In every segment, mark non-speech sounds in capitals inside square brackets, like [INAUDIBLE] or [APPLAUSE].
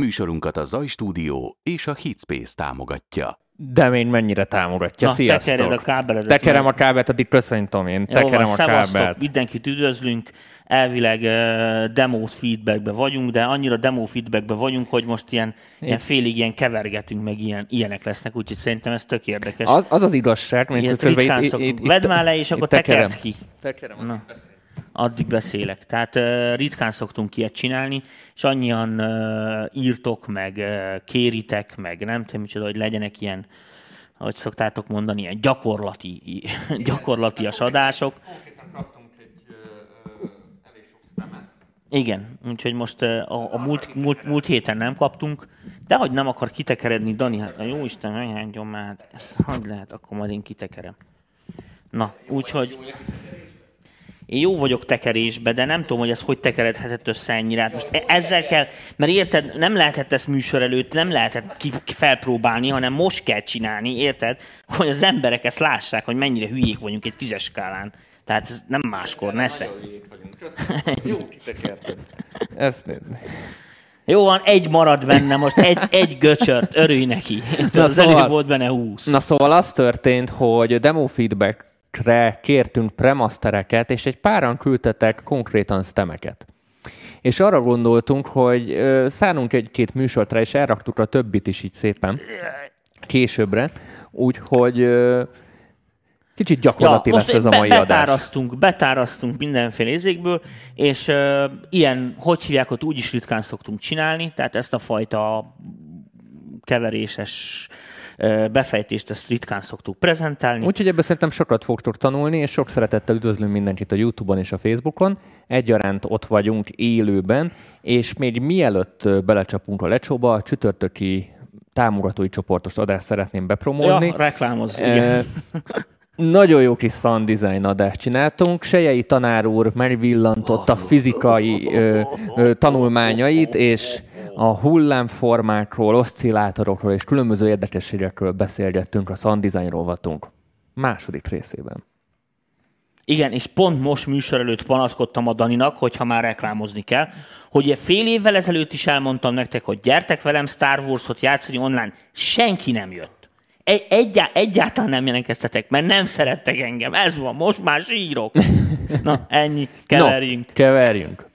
Műsorunkat a Zaj Stúdió és a Hitspace támogatja. De még mennyire támogatja. Na, Sziasztok! tekered a kábeledet. Tekerem a kábelt, addig köszöntöm én. Jó Tekerem van, a kábelt. mindenkit üdvözlünk. Elvileg uh, demo feedbackbe vagyunk, de annyira demo feedbackbe vagyunk, hogy most ilyen, ilyen félig ilyen kevergetünk, meg ilyen, ilyenek lesznek, úgyhogy szerintem ez tök érdekes. Az, az az igazság, mert közben ritkán szoktunk. Vedd már le, és akkor tekerem. tekerd ki. Tekerem. Na, addig beszélek. Tehát ritkán szoktunk ilyet csinálni, és annyian írtok, meg kéritek, meg nem tudom micsoda, hogy legyenek ilyen, ahogy szoktátok mondani, ilyen gyakorlati, [LAUGHS] gyakorlatias adások. Igen, úgyhogy most a, a múlt, múlt, múlt héten nem kaptunk, de hogy nem akar kitekeredni, Dani, hát a jó Isten, meghágyom már, hát ez hogy lehet, akkor majd én kitekerem. Na, úgyhogy... Én jó vagyok tekerésbe, de nem tudom, hogy ez hogy tekeredhetett össze ennyire. Hát most e- ezzel kell, mert érted, nem lehetett ezt műsor előtt, nem lehetett ki, ki felpróbálni, hanem most kell csinálni, érted? Hogy az emberek ezt lássák, hogy mennyire hülyék vagyunk egy tízes skálán. Tehát ez nem máskor, nesze. Jó kitekerted. Ezt Jó van, egy marad benne most, egy, egy göcsört, örülj neki. Na az szóval- előbb volt benne húsz. Na szóval az történt, hogy demo feedbackre kértünk premastereket, és egy páran küldtetek konkrétan stemeket. És arra gondoltunk, hogy szánunk egy-két műsort rá, és elraktuk a többit is így szépen későbbre, úgyhogy kicsit gyakorlati lesz ez a mai be, adás. betárasztunk, betárasztunk mindenféle érzékből, és uh, ilyen, hogy hívják, ott úgy is ritkán szoktunk csinálni, tehát ezt a fajta keveréses befejtést, ezt ritkán szoktuk prezentálni. Úgyhogy ebből szerintem sokat fogtok tanulni, és sok szeretettel üdvözlünk mindenkit a YouTube-on és a Facebookon. Egyaránt ott vagyunk élőben, és még mielőtt belecsapunk a lecsóba, a csütörtöki támogatói csoportos adást szeretném bepromózni. ja, reklámozz, Eh, igen. [LAUGHS] Nagyon jó kis sound design adást csináltunk. Sejei tanár úr megvillantotta fizikai ö, ö, tanulmányait, és a hullámformákról, oszcillátorokról és különböző érdekességekről beszélgettünk a sound design rovatunk második részében. Igen, és pont most műsor előtt panaszkodtam a Daninak, hogyha már reklámozni kell, hogy fél évvel ezelőtt is elmondtam nektek, hogy gyertek velem Star Wars-ot játszani online. Senki nem jött. Egy, egyá, egyáltalán nem jelentkeztetek, mert nem szerettek engem. Ez van, most már sírok. [LAUGHS] Na, ennyi, keverjünk. No, keverjünk.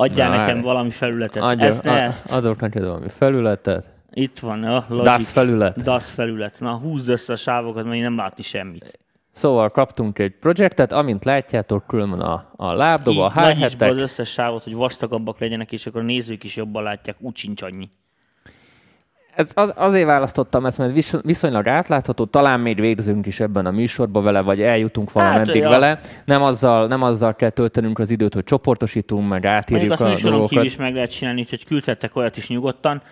Adjál Na, nekem valami felületet. Adja, ezt, a- ezt. Adok neked valami felületet. Itt van, a Logic. DAS felület. DAS felület. Na, húzd össze a sávokat, mert én nem látni semmit. Szóval kaptunk egy projektet, amint látjátok, külön a, a lábdob, a Így nagyítsd be hi az összes sávot, hogy vastagabbak legyenek, és akkor a nézők is jobban látják. Úgy sincs annyi. Ez az, azért választottam ezt, mert vis- viszonylag átlátható, talán még végzünk is ebben a műsorban vele, vagy eljutunk valameddig ja. vele. Nem azzal, nem azzal kell töltenünk az időt, hogy csoportosítunk, meg Mondjuk átírjuk azt a műsoron dolgokat. kívül is meg lehet csinálni, úgyhogy küldhettek olyat is nyugodtan.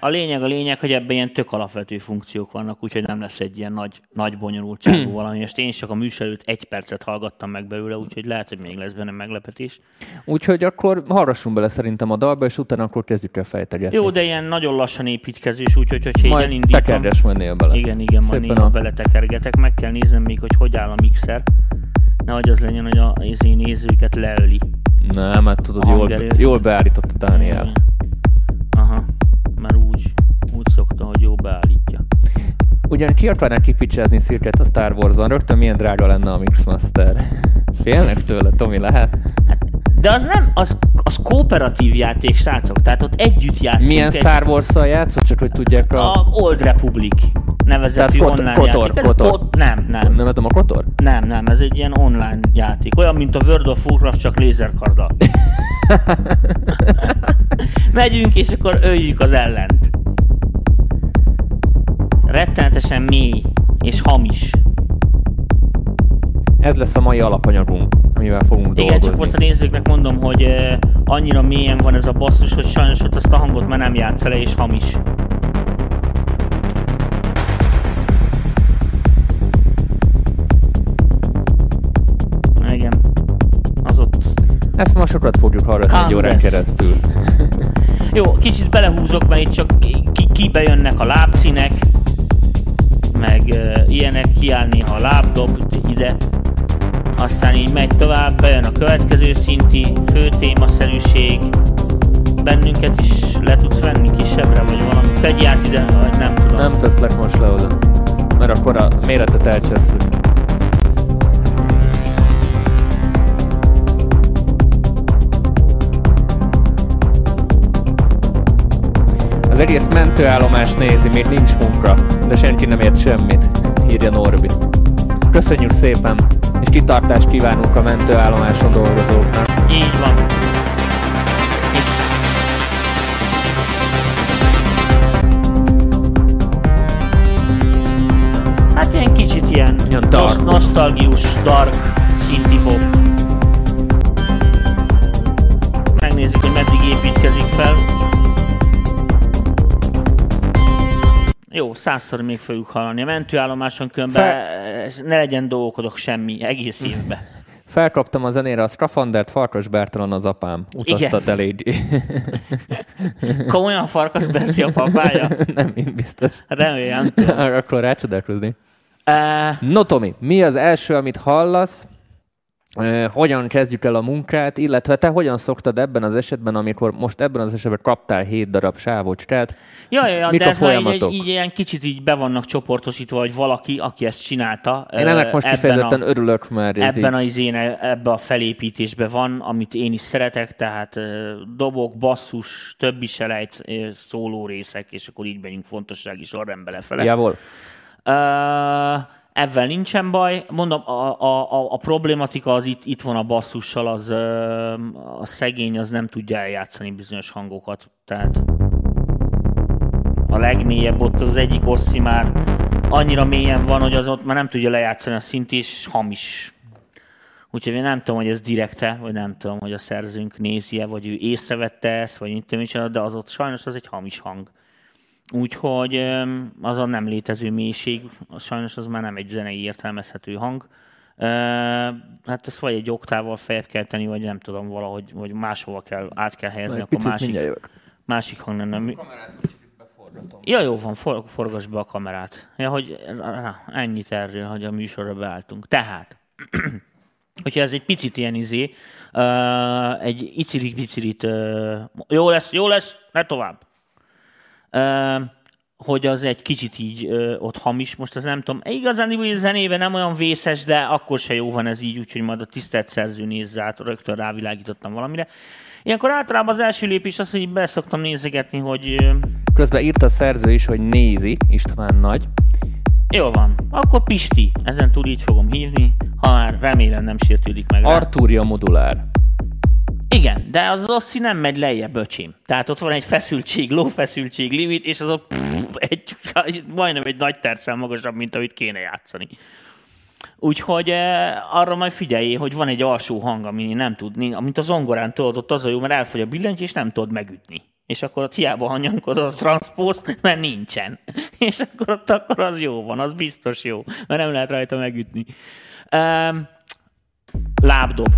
A lényeg a lényeg, hogy ebben ilyen tök alapvető funkciók vannak, úgyhogy nem lesz egy ilyen nagy, nagy bonyolultságú [CLEARS THROAT] valami. És én csak a műsor előtt egy percet hallgattam meg belőle, úgyhogy lehet, hogy még lesz benne meglepetés. Úgyhogy akkor hallgassunk bele szerintem a dalba, és utána akkor kezdjük el fejtegetni. Jó, de ilyen nagyon lassan építkezős, úgyhogy így Majd elindítom... tekerges mennél bele. Igen, igen, majd néha a- beletekergetek. Meg kell néznem még, hogy hogy áll a mixer. Nehogy az legyen, hogy a, az én nézőket leöli. Nem, hát tudod, jól, jól beállította Dániel. Aha, mert úgy, úgy szokta, hogy jó beállítja. Ugyan ki akarnák kipicsázni Szirket a Star Warsban, rögtön milyen drága lenne a Mixmaster. Félnek tőle, Tomi, lehet? De az nem, az, az kooperatív játék, srácok. Tehát ott együtt játszunk. Milyen egy, Star Wars-szal játszott, csak hogy tudják a... A Old Republic nevezetű Tehát online Kotor, játék. Ez Kotor. Kot, nem, nem, Nem tudom, a Kotor? nem, nem, ez egy ilyen online játék. Olyan, mint a World of Warcraft, csak lézerkarddal. [LAUGHS] Megyünk, és akkor öljük az ellent. Rettenetesen mély és hamis. Ez lesz a mai alapanyagunk, amivel fogunk Igen, dolgozni. csak most a nézőknek mondom, hogy eh, annyira mélyen van ez a basszus, hogy sajnos ott azt a hangot már nem játsza le, és hamis. Igen. Az ott... Ezt ma sokat fogjuk hallgatni egy órán keresztül. [LAUGHS] Jó, kicsit belehúzok, mert itt csak ki- ki- kibejönnek a lábszínek, meg uh, ilyenek, kiáll néha a lábdob ide. Aztán így megy tovább, bejön a következő szinti fő témaszerűség. Bennünket is le tudsz Megy át ide, vagy nem tudom. Nem teszlek most le oda. Mert akkor a méretet elcsesszük. Az egész mentőállomás nézi, még nincs munka, de senki nem ért semmit, írja Norbi. Köszönjük szépen, és kitartást kívánunk a mentőállomáson dolgozóknak. Így van. És Hát ilyen kicsit ilyen, Ilyen nos- dark. nosztalgius, dark, pop. Százszor még fogjuk hallani. A mentőállomáson különben Fe- ne legyen dolgokodok semmi egész évben. [LAUGHS] Felkaptam a zenére a Skafandert, Farkas Bertalan az apám. Utaztat Igen. eléggé. [LAUGHS] Komolyan Farkas Berci a papája? [LAUGHS] nem, én biztos. Remélem. Akkor rácsodálkozni. Uh, No, Tomi, mi az első, amit hallasz? Hogyan kezdjük el a munkát, illetve te hogyan szoktad ebben az esetben, amikor most ebben az esetben kaptál 7 darab sávocskát? Ja, ja, ja Mik de a ez már így, folyamatok? így, ilyen kicsit így be vannak csoportosítva, hogy valaki, aki ezt csinálta. Én ennek most kifejezetten a, örülök, mert ez ebben így, a, izén, ebben a felépítésben van, amit én is szeretek, tehát dobok, basszus, többi selejt, szóló részek, és akkor így megyünk fontossági sorrendbe lefele. Jávol. Uh, ezzel nincsen baj. Mondom, a, a, a, problématika az itt, itt van a basszussal, az a szegény az nem tudja eljátszani bizonyos hangokat. Tehát a legmélyebb ott az egyik osszi már annyira mélyen van, hogy az ott már nem tudja lejátszani a szint, és hamis. Úgyhogy én nem tudom, hogy ez direkte, vagy nem tudom, hogy a szerzőnk nézi-e, vagy ő észrevette ezt, vagy mit tudom, de az ott sajnos az egy hamis hang. Úgyhogy az a nem létező mélység, az sajnos az már nem egy zenei értelmezhető hang. Hát ezt vagy egy oktával feljebb kell tenni, vagy nem tudom, valahogy vagy máshova kell, át kell helyezni, akkor másik, másik hang lenne. Mi- Ja, jó van, for, forgass be a kamerát. Ja, hogy na, ennyit erről, hogy a műsorra beálltunk. Tehát, [CLEARS THROAT] hogyha ez egy picit ilyen izé, uh, egy icirik-bicirit, uh, jó lesz, jó lesz, ne tovább. Hogy az egy kicsit így ö, ott hamis, most ez nem tudom, igazán hogy a zenében nem olyan vészes, de akkor se jó van ez így, úgyhogy majd a tisztelt szerző nézze át, rögtön rávilágítottam valamire. Ilyenkor általában az első lépés az, hogy be szoktam nézegetni, hogy Közben írt a szerző is, hogy nézi István Nagy. jó van, akkor Pisti, ezen túl így fogom hívni, ha már remélem nem sértődik meg. Artúria modulár. Igen, de az osszi nem megy lejjebb, öcsém. Tehát ott van egy feszültség, lófeszültség limit, és az ott pff, egy, majdnem egy nagy terccel magasabb, mint amit kéne játszani. Úgyhogy eh, arra majd figyelj, hogy van egy alsó hang, ami nem tudni, amint a zongorán tudod, ott az a jó, mert elfogy a billentyű, és nem tudod megütni. És akkor ott hiába hanyagkodod a transzpózt, mert nincsen. [LAUGHS] És akkor ott akkor az jó van, az biztos jó, mert nem lehet rajta megütni. Um, lábdob.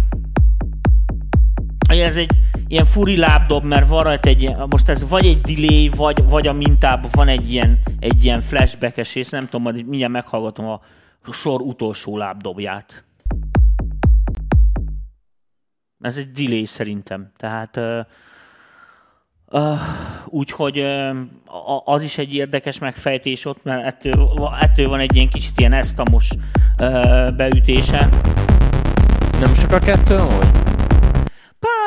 Ez egy ilyen furi lábdob, mert van rajta egy most ez vagy egy delay, vagy, vagy a mintában van egy ilyen, egy ilyen flashback-es rész, nem tudom, majd mindjárt meghallgatom a sor utolsó lábdobját. Ez egy delay szerintem, tehát uh, uh, úgyhogy uh, az is egy érdekes megfejtés ott, mert ettől, ettől van egy ilyen kicsit ilyen esztamos uh, beütése. Nem sok a kettő, vagy?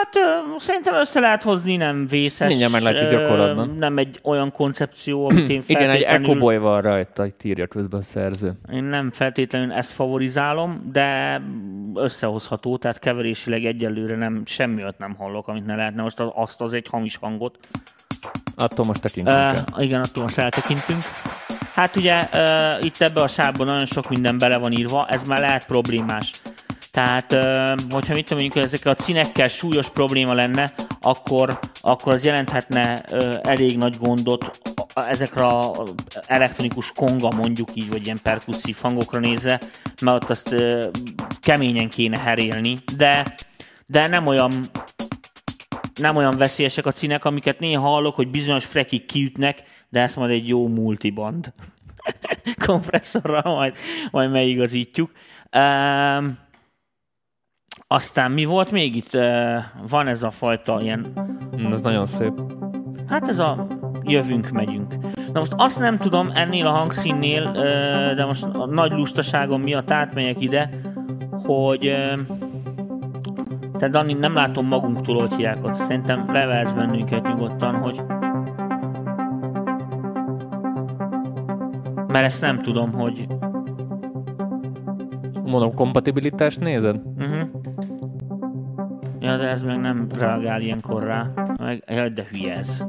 Hát szerintem össze lehet hozni, nem vészes. Mindjárt meglátjuk gyakorlatban. Nem egy olyan koncepció, [CLEARS THROAT] amit én Igen, egy feltétlenül... Ecoboy van rajta, itt írja közben a szerző. Én nem feltétlenül ezt favorizálom, de összehozható, tehát keverésileg egyelőre nem, semmi olyat nem hallok, amit ne lehetne. Most az- azt az egy hamis hangot. Attól most tekintsünk Uh, el. igen, attól most eltekintünk. Hát ugye uh, itt ebbe a sávban nagyon sok minden bele van írva, ez már lehet problémás. Tehát, hogyha mit mondjuk ezekkel a cinekkel súlyos probléma lenne, akkor, akkor az jelenthetne elég nagy gondot ezekre a elektronikus konga mondjuk így, vagy ilyen perkusszív hangokra nézve, mert ott azt keményen kéne herélni, de, de nem olyan nem olyan veszélyesek a cínek, amiket néha hallok, hogy bizonyos frekik kiütnek, de ezt majd egy jó multiband [LAUGHS] kompresszorral majd, majd megigazítjuk. Um, aztán mi volt még itt? Van ez a fajta ilyen, Mm, Ez nagyon szép. hát ez a jövünk, megyünk. Na most azt nem tudom ennél a hangszínnél, de most a nagy lustaságom miatt átmegyek ide, hogy te Dani, nem látom magunktól, hogy hiák ott. Szerintem levelsz bennünket nyugodtan, hogy mert ezt nem tudom, hogy... Mondom, kompatibilitást nézed? Uh-huh. Ja, de ez meg nem reagál ilyenkor rá. Meg, ja, de hülye ez.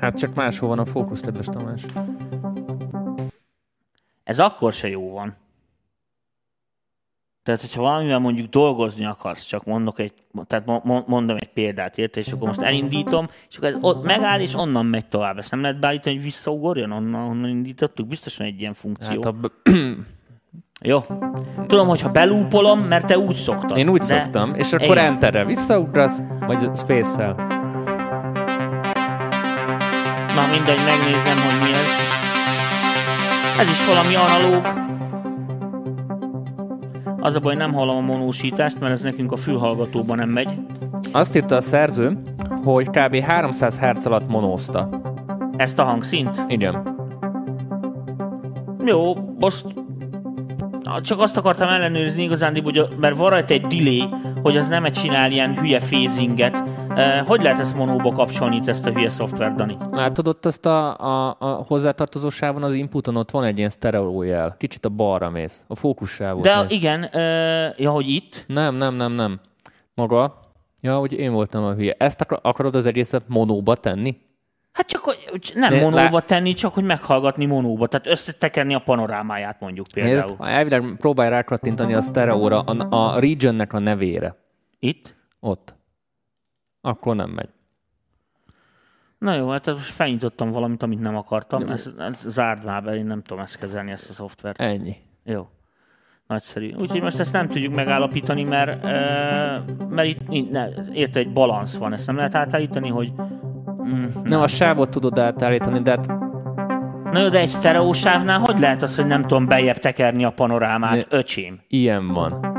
Hát csak máshol van a fókusz, kedves Tamás. Ez akkor se jó van. Tehát, hogyha valamivel mondjuk dolgozni akarsz, csak mondok egy, tehát mondom egy példát, érted, és akkor most elindítom, és akkor ez ott megáll, és onnan megy tovább. Ezt nem lehet beállítani, hogy visszaugorjon onnan, onnan indítottuk? Biztos van egy ilyen funkció. Hát a... [CLEARS THROAT] [CLEARS THROAT] Jó. Tudom, hogyha belúpolom, mert te úgy szoktad. Én úgy de... szoktam, és akkor Igen. enterre visszaugrasz, vagy space-szel. Na mindegy, megnézem, hogy mi ez. Ez is valami analóg. Az a baj, nem hallom a monósítást, mert ez nekünk a fülhallgatóban nem megy. Azt írta a szerző, hogy kb. 300 Hz alatt monózta. Ezt a hangszint? Igen. Jó, most csak azt akartam ellenőrizni igazán, hogy mert van rajta egy delay, hogy az nem csinál ilyen hülye phasinget. Hogy lehet ezt monóba kapcsolni itt ezt a hülye szoftvert, Dani? Látod ott azt a, a, a hozzátartozósávon az inputon ott van egy ilyen stereo jel. Kicsit a balra mész. A fókussávot De mész. igen, uh, ja, hogy itt? Nem, nem, nem, nem. Maga. Ja, hogy én voltam a hülye. Ezt akarod az egészet monóba tenni? Hát csak hogy nem Né, monóba lá... tenni, csak hogy meghallgatni monóba. Tehát összetekerni a panorámáját mondjuk például. Nézd, elvileg próbálj rákattintani a stereóra, a, a regionnek a nevére. Itt? Ott. Akkor nem megy. Na jó, hát most felnyitottam valamit, amit nem akartam. Nem. Ez, ez zárd már be, én nem tudom ezt kezelni, ezt a szoftvert. Ennyi. Jó. Nagyszerű. Úgyhogy most ezt nem tudjuk megállapítani, mert, mert itt ne, érte egy balansz van. Ezt nem lehet átállítani, hogy Mm, nem, a sávot tudod átállítani, de hát... Na jó, de egy sztereósávnál hogy lehet az, hogy nem tudom bejebb tekerni a panorámát, de öcsém? Ilyen van.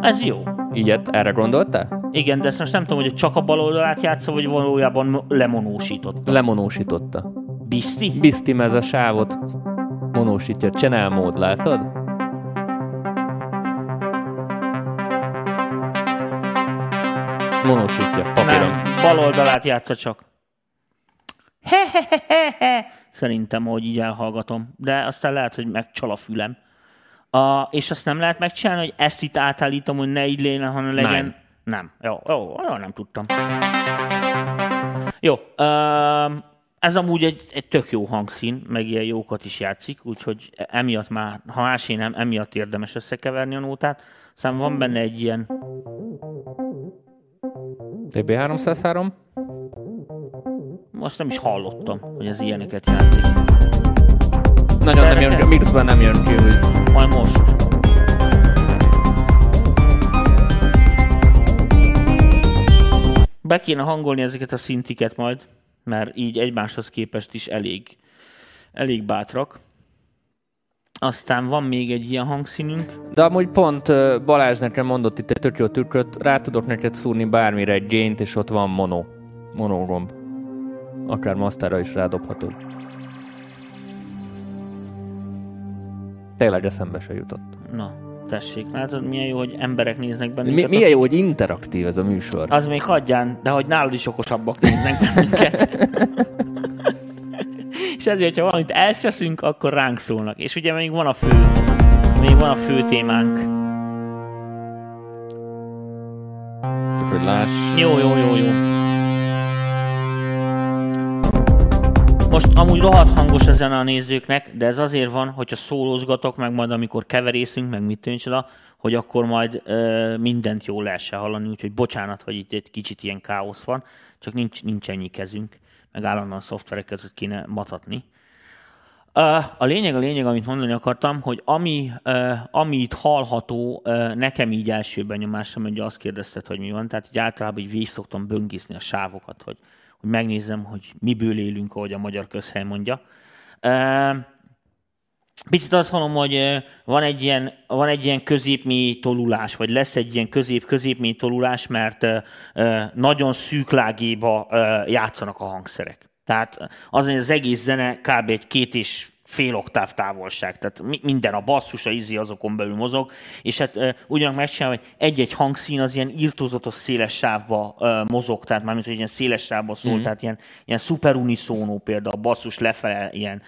Ez jó. Ilyet, erre gondoltál? Igen, de ezt most nem tudom, hogy csak a bal oldalát játsza, vagy valójában lemonósította. Lemonósította. Bizti? Bizti, ez a sávot monósítja. Channel mód, látod? Monósítja, papíron. Nem, bal oldalát játsza csak. [LAUGHS] Szerintem, hogy így elhallgatom. De aztán lehet, hogy megcsal a fülem. A, és azt nem lehet megcsinálni, hogy ezt itt átállítom, hogy ne így léne, hanem legyen... Nem. Nem. Jó, jó, jó nem tudtam. Jó. Uh, ez amúgy egy, egy tök jó hangszín, meg ilyen jókat is játszik, úgyhogy emiatt már, ha másé nem, emiatt érdemes összekeverni a nótát. Szóval van benne egy ilyen TB303? Most nem is hallottam, hogy ez ilyeneket játszik. Nagyon nem jön, a mixben nem jön ki, hogy... Majd most. Be kéne hangolni ezeket a szintiket majd, mert így egymáshoz képest is elég, elég bátrak. Aztán van még egy ilyen hangszínünk. De amúgy pont Balázs nekem mondott itt egy tök jó tükröt, rá tudok neked szúrni bármire egy gént, és ott van mono. Monogomb. Akár masterra is rádobhatod. Tényleg eszembe se jutott. Na, tessék, látod milyen jó, hogy emberek néznek bennünket. Mi, milyen jó, hogy interaktív ez a műsor. Az még hagyján, de hogy nálad is okosabbak néznek bennünket. [LAUGHS] és ezért, ha valamit elcseszünk, akkor ránk szólnak. És ugye még van a fő, még van a fő témánk. Hogy láss. Jó, jó, jó, jó. Most amúgy rohadt hangos a zene a nézőknek, de ez azért van, hogyha szólózgatok, meg majd amikor keverészünk, meg mit tűncsoda, hogy akkor majd ö, mindent jól lehessen hallani, úgyhogy bocsánat, hogy itt egy kicsit ilyen káosz van, csak nincs, nincs ennyi kezünk meg állandóan szoftverek között kéne matatni. A lényeg, a lényeg, amit mondani akartam, hogy ami, ami itt hallható, nekem így első benyomásom, hogy azt kérdezted, hogy mi van, tehát így általában így végig szoktam böngészni a sávokat, hogy, hogy megnézzem, hogy miből élünk, ahogy a magyar közhely mondja. Picit azt mondom, hogy van egy ilyen, van egy ilyen középmély tolulás, vagy lesz egy ilyen közép-középmély tolulás, mert nagyon szűk lágéba játszanak a hangszerek. Tehát az, hogy az egész zene kb. egy két és fél oktáv távolság, tehát mi- minden a basszus, a izi azokon belül mozog, és hát uh, ugyanak megcsinálom, hogy egy-egy hangszín az ilyen írtózatos széles sávba uh, mozog, tehát mármint, hogy ilyen széles sávba szól, mm-hmm. tehát ilyen, ilyen szuper uniszónó például, a basszus lefele ilyen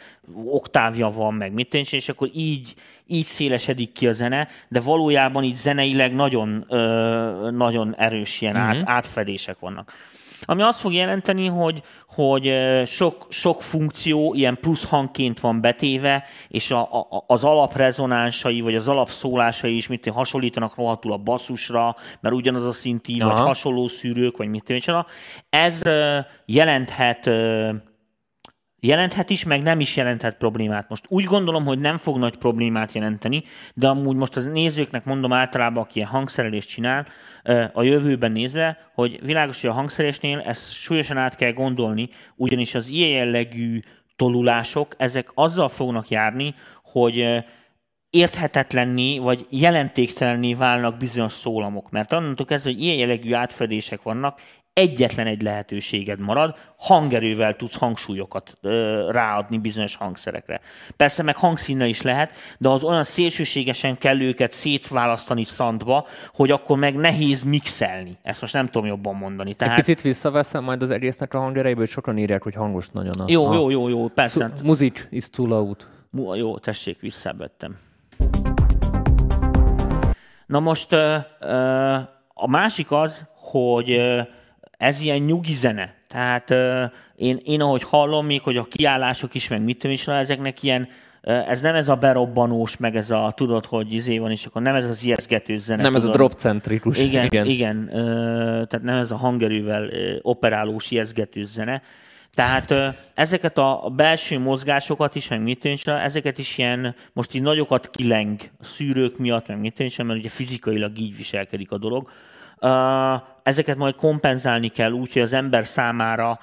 oktávja van, meg mit tényleg, és akkor így, így szélesedik ki a zene, de valójában így zeneileg nagyon, uh, nagyon erős ilyen mm-hmm. át, átfedések vannak. Ami azt fog jelenteni, hogy, hogy sok, sok funkció ilyen plusz hangként van betéve, és a, a, az alaprezonánsai, vagy az alapszólásai is mit hasonlítanak rohadtul a basszusra, mert ugyanaz a szintív, vagy hasonló szűrők, vagy mit tényleg. Ez jelenthet jelenthet is, meg nem is jelenthet problémát. Most úgy gondolom, hogy nem fog nagy problémát jelenteni, de amúgy most az nézőknek mondom általában, aki ilyen hangszerelést csinál, a jövőben nézve, hogy világos, hogy a hangszerésnél ezt súlyosan át kell gondolni, ugyanis az ilyen jellegű tolulások, ezek azzal fognak járni, hogy érthetetlenni, vagy jelentéktelenné válnak bizonyos szólamok. Mert annantól kezdve, hogy ilyen jellegű átfedések vannak, egyetlen egy lehetőséged marad, hangerővel tudsz hangsúlyokat ö, ráadni bizonyos hangszerekre. Persze meg hangszínnel is lehet, de az olyan szélsőségesen kell őket szétválasztani szantba, hogy akkor meg nehéz mixelni. Ezt most nem tudom jobban mondani. Tehát... Egy picit visszaveszem majd az egésznek a hangerejéből, hogy sokan írják, hogy hangos nagyon a... Jó, jó, jó, jó, persze. Muzik is too loud. Jó, tessék, visszabettem. Na most ö, ö, a másik az, hogy ö, ez ilyen nyugi zene. Tehát én, én ahogy hallom még, hogy a kiállások is, meg mit is, ezeknek ilyen, ez nem ez a berobbanós, meg ez a, tudod, hogy izé van, és akkor nem ez az ijeszgető zene. Nem tudod. ez a dropcentrikus. Igen, igen. igen uh, tehát nem ez a hangerővel operálós ijeszgető zene. Tehát uh, ezeket a belső mozgásokat is, meg mit is, ezeket is ilyen, most így nagyokat kileng a szűrők miatt, meg mit is, mert ugye fizikailag így viselkedik a dolog ezeket majd kompenzálni kell úgy, hogy az ember számára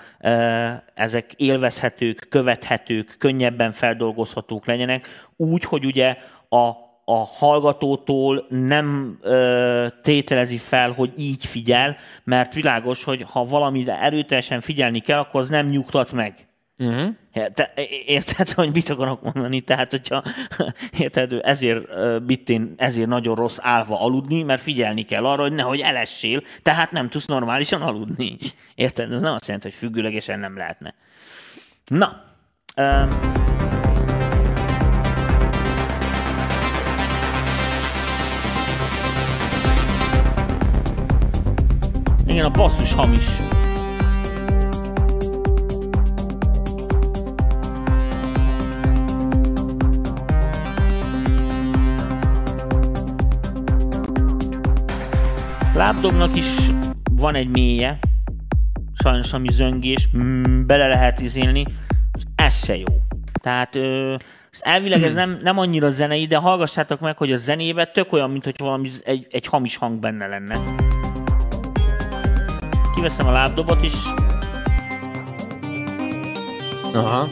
ezek élvezhetők, követhetők, könnyebben feldolgozhatók legyenek, úgy, hogy ugye a, a hallgatótól nem ö, tételezi fel, hogy így figyel, mert világos, hogy ha valamire erőteljesen figyelni kell, akkor az nem nyugtat meg. Uh-huh. Te, érted, hogy mit akarok mondani? Tehát, hogyha [LAUGHS] érted, ezért, bittén, ezért nagyon rossz állva aludni, mert figyelni kell arra, hogy nehogy elessél, tehát nem tudsz normálisan aludni. [LAUGHS] Érted? Ez nem azt jelenti, hogy függőlegesen nem lehetne. Na. Um, igen, a basszus hamis. Lábdobnak is van egy mélye, sajnos ami zöngés, mm, bele lehet izélni, ez se jó. Tehát ö, elvileg ez nem, nem annyira zenei, de hallgassátok meg, hogy a zenébe tök olyan, mint hogy valami egy, egy hamis hang benne lenne. Kiveszem a lábdobot is. Aha.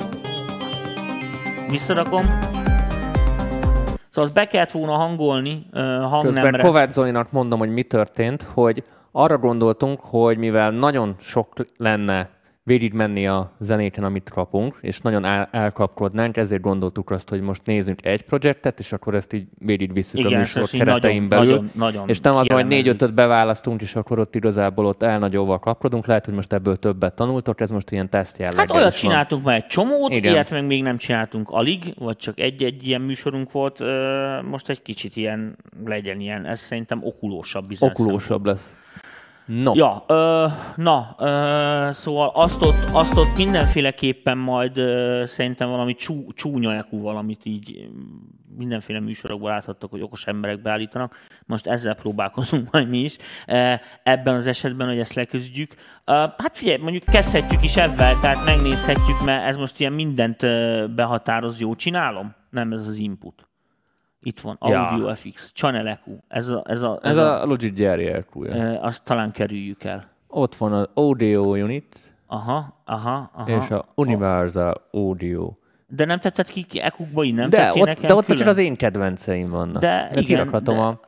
Visszarakom. Szóval azt be kellett volna hangolni hangnemre. Közben Kovács mondom, hogy mi történt, hogy arra gondoltunk, hogy mivel nagyon sok lenne végigmenni a zenéken, amit kapunk, és nagyon el- elkapkodnánk, ezért gondoltuk azt, hogy most nézzünk egy projektet, és akkor ezt így végigvisszük Igen, a műsor keretein nagyon, belül. Nagyon, nagyon és nem az, hogy négy-ötöt beválasztunk, és akkor ott igazából ott elnagyóval kapkodunk. Lehet, hogy most ebből többet tanultok, ez most ilyen teszt jelleggel Hát olyat csináltunk már egy csomót, Igen. ilyet meg még nem csináltunk alig, vagy csak egy-egy ilyen műsorunk volt. Most egy kicsit ilyen legyen ilyen, ez szerintem okulósabb. Okulósabb lesz. No. Ja, ö, na, ö, szóval azt ott, azt ott mindenféleképpen majd ö, szerintem valami csú, csúnya valamit így mindenféle műsorokból láthattok, hogy okos emberek beállítanak. Most ezzel próbálkozunk majd mi is. Ebben az esetben, hogy ezt leküzdjük. Hát figyelj, mondjuk kezdhetjük is ebben, tehát megnézhetjük, mert ez most ilyen mindent behatároz, jó csinálom? Nem ez az input. Itt van, Audio ja. FX, Channel EQ. Ez a, ez a, ez ez a, a Logic gyári eq e, Azt talán kerüljük el. Ott van az Audio Unit. Aha, aha, aha. És a Universal Audio. De nem tetted ki EQ-ba nem de ott, nekem De ott külön? csak az én kedvenceim vannak. De, de igen, de a...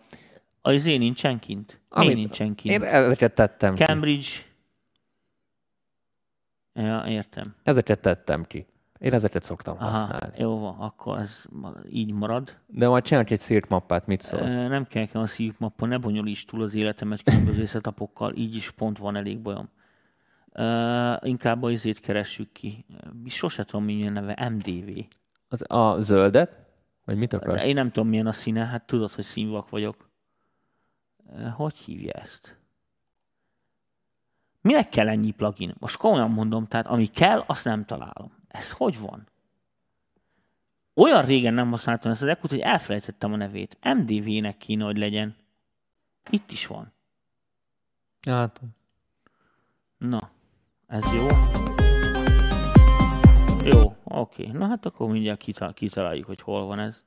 Az én nincsen kint. Ami, nincsen kint. Én ezeket tettem Cambridge. Ja, értem. Ezeket tettem ki. Én ezeket szoktam Aha, használni. jó van, akkor ez így marad. De majd csinálok egy szírt mappát, mit szólsz? Nem kell nekem a szívmappa, ne bonyolíts túl az életemet különböző szetapokkal, így is pont van elég bajom. Inkább a izét keressük ki. Sose tudom, milyen neve, MDV. Az, a zöldet? Vagy mit akarsz? Én nem tudom, milyen a színe, hát tudod, hogy színvak vagyok. Hogy hívja ezt? Minek kell ennyi plugin? Most komolyan mondom, tehát ami kell, azt nem találom. Ez hogy van? Olyan régen nem használtam ezt az ekut, hogy elfelejtettem a nevét. MDV-nek kéne, hogy legyen. Itt is van. Hát, Na, ez jó. Jó, oké. Na hát akkor mindjárt kita- kitaláljuk, hogy hol van ez.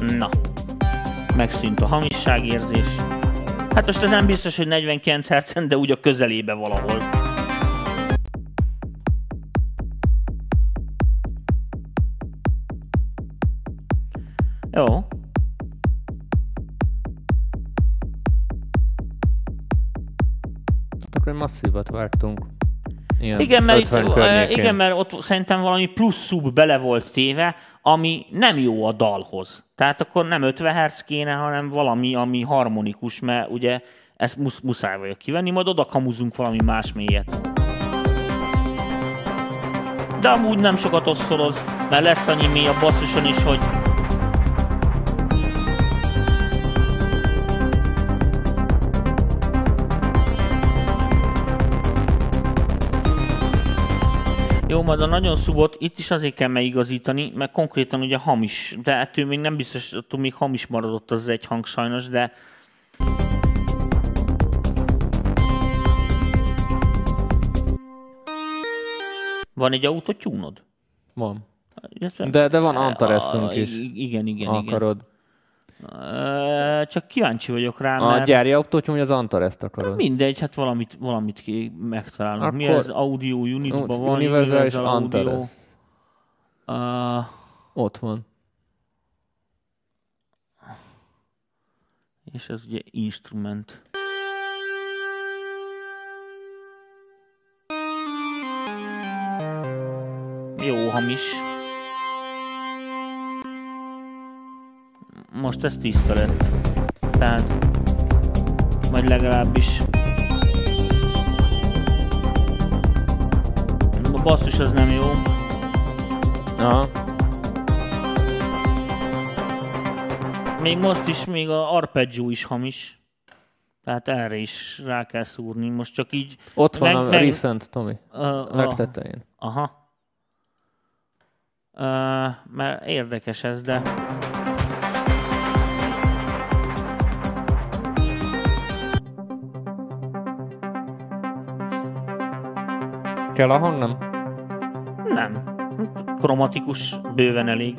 Na, megszűnt a hamisságérzés. Hát most ez nem biztos, hogy 49 Hz, de úgy a közelébe valahol. Jó, akkor masszívat vágtunk. Ilyen Igen, mert, itt, 50 ö, környékén. igen, mert ott szerintem valami plusz szub bele volt téve, ami nem jó a dalhoz. Tehát akkor nem 50 Hz kéne, hanem valami, ami harmonikus, mert ugye ezt musz, muszáj vagyok kivenni, majd oda kamuzunk valami más mélyet. De amúgy nem sokat osszoloz, mert lesz annyi mély a basszuson is, hogy Jó, majd a nagyon szubot itt is azért kell megigazítani, mert konkrétan ugye hamis, de ettől még nem biztos, attól még hamis maradott az egy hang sajnos, de Van egy autotyúnod? Van. De, de van A- Antaresünk is. Igen, igen, ha igen. Csak kíváncsi vagyok rá, A mert gyári autótyúm, vagy az Antareszt akarod? mindegy, hát valamit, valamit ki megtalálunk. Mi Akkor- ez? Audio Unit-ban van? Universal és Audio. Antares. Ö, Ott van. és ez ugye instrument. Jó hamis. Most ez tiszta lett. Tehát, vagy legalábbis a basszus az nem jó. Aha. Még most is, még a arpeggio is hamis. Tehát erre is rá kell szúrni. Most csak így... Ott van Meg- a meg- Recent, Tomi. Uh, legtetején. Aha. Uh, mert érdekes ez, de... Kell a hang, nem? Nem. Kromatikus bőven elég.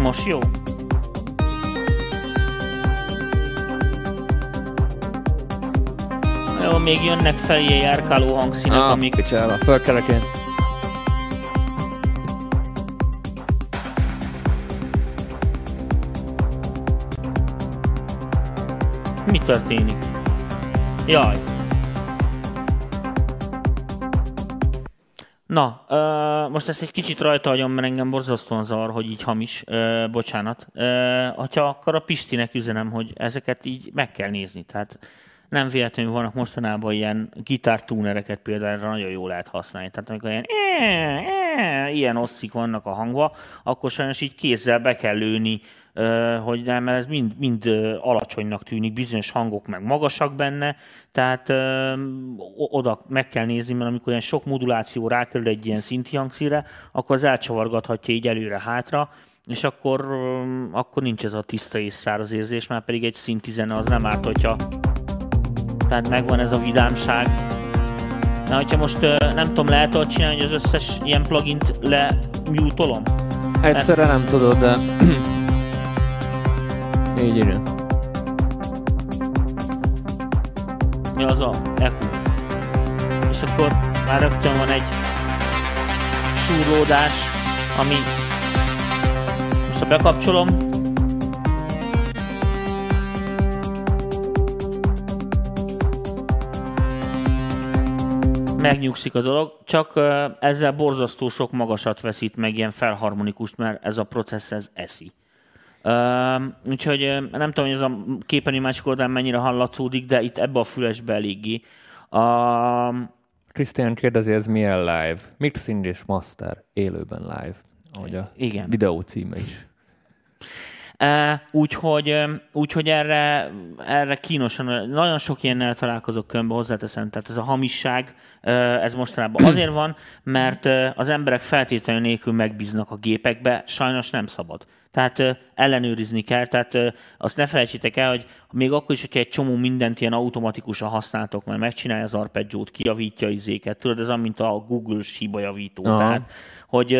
Most jó. Jó, még jönnek felé járkáló hangszínek, Ah, amik picsába. Fölkelek Mi történik? Jaj. Na, uh, most ezt egy kicsit rajta hagyom, mert engem borzasztóan zavar, hogy így hamis. Uh, bocsánat. Uh, hogyha akkor a Pistinek üzenem, hogy ezeket így meg kell nézni. Tehát nem véletlenül vannak mostanában ilyen gitártúnereket például nagyon jól lehet használni. Tehát amikor ilyen, ilyen osszik vannak a hangba, akkor sajnos így kézzel be kell lőni, ö, hogy nem, mert ez mind, mind alacsonynak tűnik, bizonyos hangok meg magasak benne, tehát oda meg kell nézni, mert amikor ilyen sok moduláció rákerül egy ilyen szinti hangszíre, akkor az elcsavargathatja így előre-hátra, és akkor, akkor nincs ez a tiszta és száraz érzés, már pedig egy szinti zene az nem árt, hogyha tehát megvan ez a vidámság. Na, hogyha most nem tudom, lehet ott csinálni, hogy az összes ilyen plugint lemutolom? Egyszerre nem tudod, de négy évén. Mi az a EQ? És akkor már rögtön van egy súrlódás, ami most ha bekapcsolom, megnyugszik a dolog, csak ezzel borzasztó sok magasat veszít meg ilyen felharmonikust, mert ez a processz ez eszi. Uh, úgyhogy nem tudom, hogy ez a képernyő másik oldalán mennyire hallatszódik, de itt ebbe a fülesbe eléggé. Uh, Krisztián kérdezi, ez milyen live? Mixing és master, élőben live. Ahogy a Igen. videó címe is. Uh, úgyhogy, úgyhogy erre, erre kínosan, nagyon sok ilyennel találkozok könyvbe, hozzáteszem. Tehát ez a hamisság, ez mostanában [CLEARS THROAT] azért van, mert az emberek feltétlenül nélkül megbíznak a gépekbe, sajnos nem szabad. Tehát ellenőrizni kell, tehát azt ne felejtsétek el, hogy még akkor is, hogyha egy csomó mindent ilyen automatikusan használtok, mert megcsinálja az arpeggiót, kijavítja izéket, tudod, ez olyan, mint a Google-s hibajavító. Aha. Tehát, hogy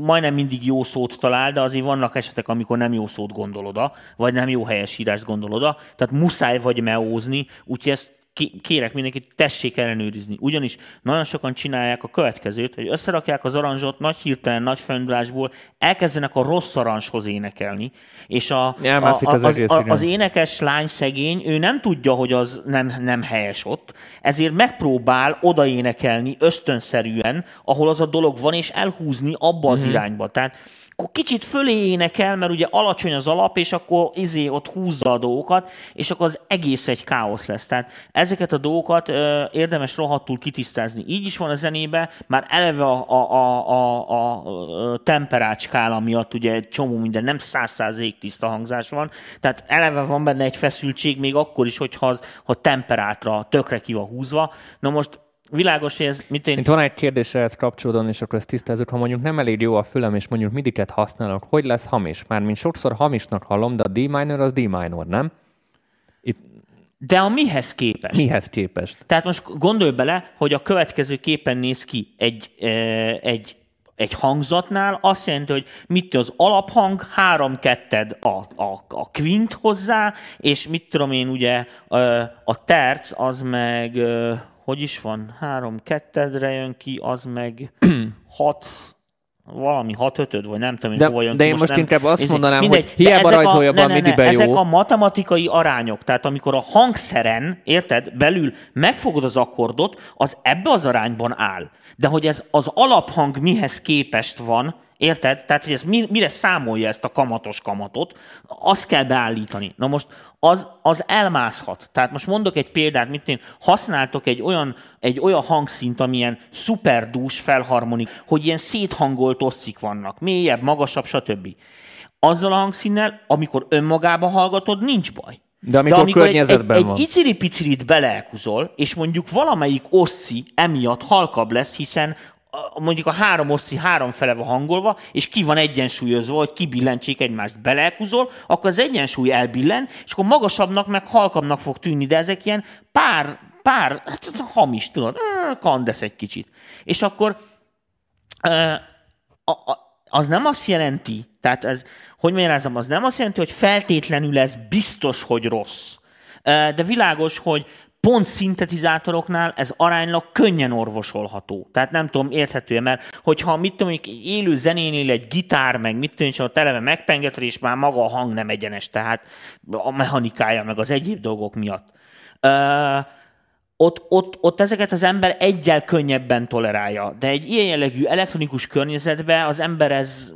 majdnem mindig jó szót talál, de azért vannak esetek, amikor nem jó szót gondol oda, vagy nem jó helyesírást gondol oda, tehát muszáj vagy meózni, úgyhogy ezt kérek mindenkit, tessék ellenőrizni. Ugyanis nagyon sokan csinálják a következőt, hogy összerakják az aranzsot nagy hirtelen, nagy felindulásból, elkezdenek a rossz aranzshoz énekelni, és a, a, Elmászik a, az az, egész, a, az énekes lány szegény, ő nem tudja, hogy az nem, nem helyes ott, ezért megpróbál odaénekelni ösztönszerűen, ahol az a dolog van, és elhúzni abba az irányba. Tehát akkor kicsit fölé énekel, mert ugye alacsony az alap, és akkor izé ott húzza a dolgokat, és akkor az egész egy káosz lesz. Tehát ezeket a dolgokat ö, érdemes rohadtul kitisztázni. Így is van a zenébe, már eleve a, a, a, a, a, temperált skála miatt ugye egy csomó minden, nem száz százalék tiszta hangzás van, tehát eleve van benne egy feszültség, még akkor is, hogyha az, ha temperátra tökre ki van húzva. Na most világos, hogy ez mit én... Itt van egy kérdés ehhez kapcsolódóan, és akkor ezt tisztázzuk, ha mondjuk nem elég jó a fülem, és mondjuk midiket használok, hogy lesz hamis? Mármint sokszor hamisnak hallom, de a D minor az D minor, nem? Itt De a mihez képest? mihez képest? Tehát most gondolj bele, hogy a következő képen néz ki egy, e, egy, egy hangzatnál, azt jelenti, hogy mit az alaphang, három ketted a, a, a quint hozzá, és mit tudom én, ugye e, a terc az meg, e, hogy is van, három kettedre jön ki, az meg [CLEARS THROAT] hat, valami hat ötöd, vagy nem tudom, De- hova jön de ki. én most nem- inkább azt Ezek- mondanám, mindegy, hogy hiába ezek rajzolja be a midibe jó. Ezek a matematikai arányok, tehát amikor a hangszeren, érted, belül megfogod az akkordot, az ebbe az arányban áll. De hogy ez az alaphang mihez képest van, érted? Tehát, hogy ez mi, mire számolja ezt a kamatos kamatot, azt kell beállítani. Na most az, az elmászhat. Tehát most mondok egy példát, mint én használtok egy olyan, egy olyan hangszint, amilyen szuperdús felharmonik, hogy ilyen széthangolt oszcik vannak, mélyebb, magasabb, stb. Azzal a hangszínnel, amikor önmagában hallgatod, nincs baj. De amikor környezetben egy, van. egy iciri-picirit beleelkuzol, és mondjuk valamelyik oszci emiatt halkabb lesz, hiszen mondjuk a három oszci három fele van hangolva, és ki van egyensúlyozva, hogy kibillentsék egymást beleelkuzol, akkor az egyensúly elbillen, és akkor magasabbnak meg halkabbnak fog tűnni, de ezek ilyen pár, pár, hát hamis, tudod, kandesz egy kicsit. És akkor az nem azt jelenti, tehát ez, hogy magyarázom, az nem azt jelenti, hogy feltétlenül ez biztos, hogy rossz. De világos, hogy pont szintetizátoroknál ez aránylag könnyen orvosolható. Tehát nem tudom, érthető mert hogyha mit tudom, mondjuk élő zenénél egy gitár, meg mit tudom, és a televe megpengetve, és már maga a hang nem egyenes, tehát a mechanikája, meg az egyéb dolgok miatt. Ö, ott, ott, ott ezeket az ember egyel könnyebben tolerálja. De egy ilyen jellegű elektronikus környezetben az ember ez,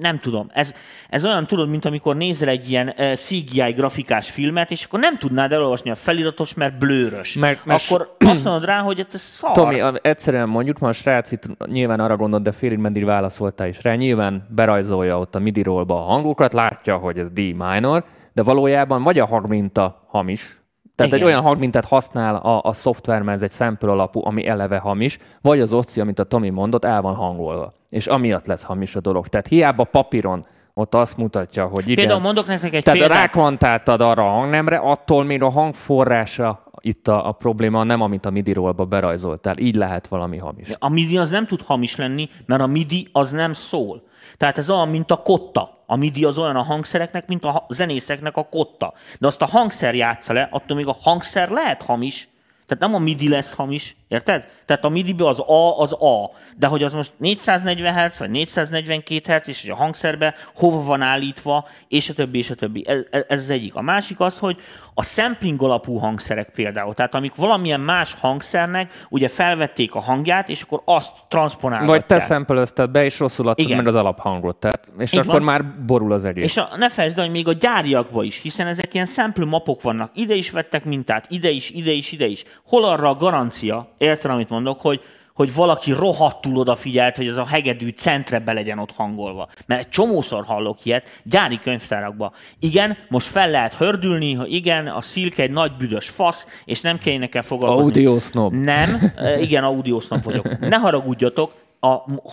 nem tudom, ez, ez olyan tudod, mint amikor nézel egy ilyen CGI grafikás filmet, és akkor nem tudnád elolvasni a feliratos, mert blőrös. Mert- mert- akkor [CLEARS THROAT] azt mondod rá, hogy ez szar. Tomi, egyszerűen mondjuk, ma a srác itt nyilván arra gondolt, de félig meddig válaszoltál is rá. Nyilván berajzolja ott a midi a hangokat, látja, hogy ez D minor, de valójában vagy a hangminta hamis, tehát Igen. egy olyan hangmintát használ a, a szoftver, mert ez egy sample alapú, ami eleve hamis, vagy az oszi, amit a Tomi mondott, el van hangolva. És amiatt lesz hamis a dolog. Tehát hiába papíron ott azt mutatja, hogy igen. Például mondok nektek egy Tehát példát. rákvantáltad arra a hangnemre, attól még a hangforrása itt a, a probléma, nem amit a midi rollba berajzoltál. Így lehet valami hamis. A MIDI az nem tud hamis lenni, mert a MIDI az nem szól. Tehát ez olyan, mint a kotta. A MIDI az olyan a hangszereknek, mint a zenészeknek a kotta. De azt a hangszer játsza le, attól még a hangszer lehet hamis. Tehát nem a MIDI lesz hamis, Érted? Tehát a midi az A az A, de hogy az most 440 Hz vagy 442 Hz, és hogy a hangszerbe hova van állítva, és a többi, és a többi. Ez, ez az egyik. A másik az, hogy a sampling alapú hangszerek például, tehát amik valamilyen más hangszernek ugye felvették a hangját, és akkor azt transponálják. Vagy te szempelözted be, és rosszul adtad Igen. meg az alaphangot. Tehát, és Így akkor van. már borul az egész. És a, ne felejtsd hogy még a gyáriakba is, hiszen ezek ilyen sample mapok vannak. Ide is vettek mintát, ide is, ide is, ide is. Hol arra a garancia, érted, amit mondok, hogy, hogy valaki rohadtul odafigyelt, hogy ez a hegedű centre be legyen ott hangolva. Mert egy csomószor hallok ilyet gyári könyvtárakba. Igen, most fel lehet hördülni, hogy igen, a szilke egy nagy büdös fasz, és nem kell nekkel foglalkozni. Audio snob. Nem, [LAUGHS] igen, audio snob vagyok. Ne haragudjatok, a,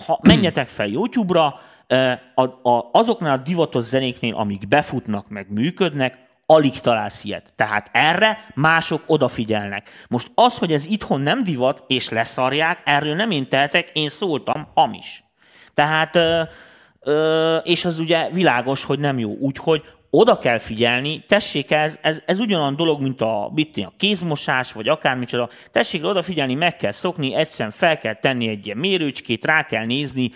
ha, menjetek fel YouTube-ra, a, a, azoknál a divatos zenéknél, amik befutnak, meg működnek, alig találsz ilyet. Tehát erre mások odafigyelnek. Most az, hogy ez itthon nem divat, és leszarják, erről nem én tehetek, én szóltam, hamis. Tehát, ö, ö, és az ugye világos, hogy nem jó. Úgyhogy oda kell figyelni, tessék, ez, ez, ez ugyanolyan dolog, mint a, mit, a kézmosás, vagy akármicsoda. Tessék odafigyelni, meg kell szokni, egyszerűen fel kell tenni egy ilyen mérőcskét, rá kell nézni,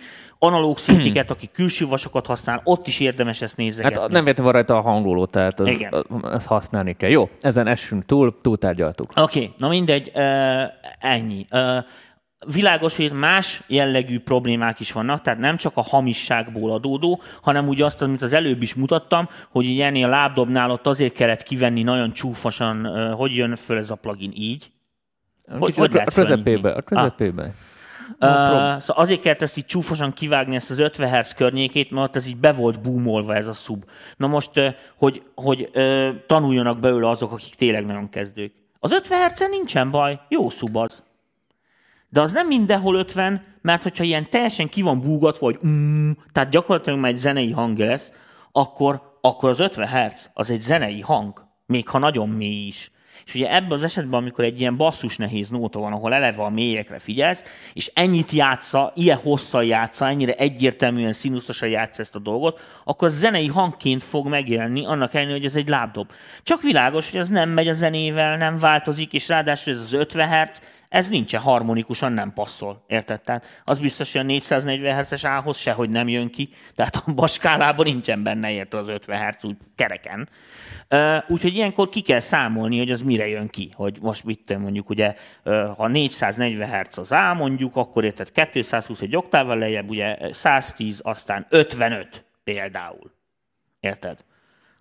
analóg [CLEARS THROAT] szintiket, aki külső vasokat használ, ott is érdemes ezt nézegetni. Hát nem van rajta a hangoló, tehát az, Igen. ezt használni kell. Jó, ezen essünk túl, túltárgyaltuk. Oké, okay, na mindegy, ennyi. Világos, hogy más jellegű problémák is vannak, tehát nem csak a hamisságból adódó, hanem úgy azt, amit az előbb is mutattam, hogy ilyen a lábdobnál ott azért kellett kivenni nagyon csúfosan, hogy jön föl ez a plugin így. Hogy, hogy a közepébe, a közepébe. Ah. No uh, szóval azért kellett ezt így csúfosan kivágni, ezt az 50 Hz környékét, mert ez így be volt boomolva ez a szub. Na most, hogy, hogy tanuljanak belőle azok, akik tényleg nagyon kezdők. Az 50 hz nincsen baj, jó szub az. De az nem mindenhol 50, mert hogyha ilyen teljesen ki van búgatva, vagy mm, tehát gyakorlatilag már egy zenei hang lesz, akkor, akkor az 50 Hz az egy zenei hang, még ha nagyon mély is. És ugye ebben az esetben, amikor egy ilyen basszus nehéz nóta van, ahol eleve a mélyekre figyelsz, és ennyit játsza, ilyen hosszan játsza, ennyire egyértelműen színuszosan játsza ezt a dolgot, akkor az zenei hangként fog megjelenni, annak ellenére, hogy ez egy lábdob. Csak világos, hogy ez nem megy a zenével, nem változik, és ráadásul ez az 50 Hz, ez nincsen harmonikusan, nem passzol. Érted? Tehát az biztos, hogy a 440 Hz-es ához sehogy nem jön ki, tehát a baskálában nincsen benne érte az 50 Hz úgy kereken. Úgyhogy ilyenkor ki kell számolni, hogy az mire jön ki. Hogy most mit mondjuk, ugye, ha 440 Hz az A mondjuk, akkor érted 220 egy oktával lejjebb, ugye 110, aztán 55 például. Érted?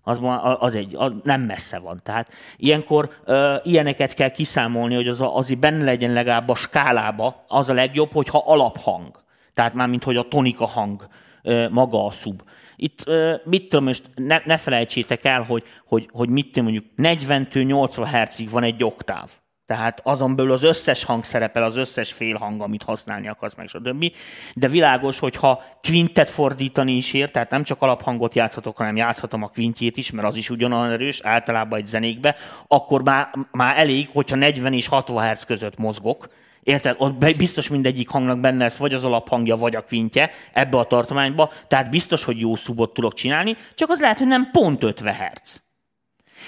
Az, az, egy, az nem messze van. Tehát ilyenkor ö, ilyeneket kell kiszámolni, hogy az a, benne legyen legalább a skálába, az a legjobb, hogyha alaphang. Tehát már mint hogy a tonika hang ö, maga a szub. Itt ö, mit tudom, most ne, ne felejtsétek el, hogy, hogy, hogy mit tudom, mondjuk 40-80 Hz-ig van egy oktáv. Tehát azon belül az összes hang szerepel, az összes félhang, amit használni akarsz, meg stb. De világos, hogy ha quintet fordítani is ér, tehát nem csak alaphangot játszhatok, hanem játszhatom a quintjét is, mert az is ugyanolyan erős, általában egy zenékbe, akkor már, már elég, hogyha 40 és 60 Hz között mozgok, Érted? Ott biztos mindegyik hangnak benne lesz vagy az alaphangja, vagy a kvintje ebbe a tartományba, tehát biztos, hogy jó szubot tudok csinálni, csak az lehet, hogy nem pont 50 Hz.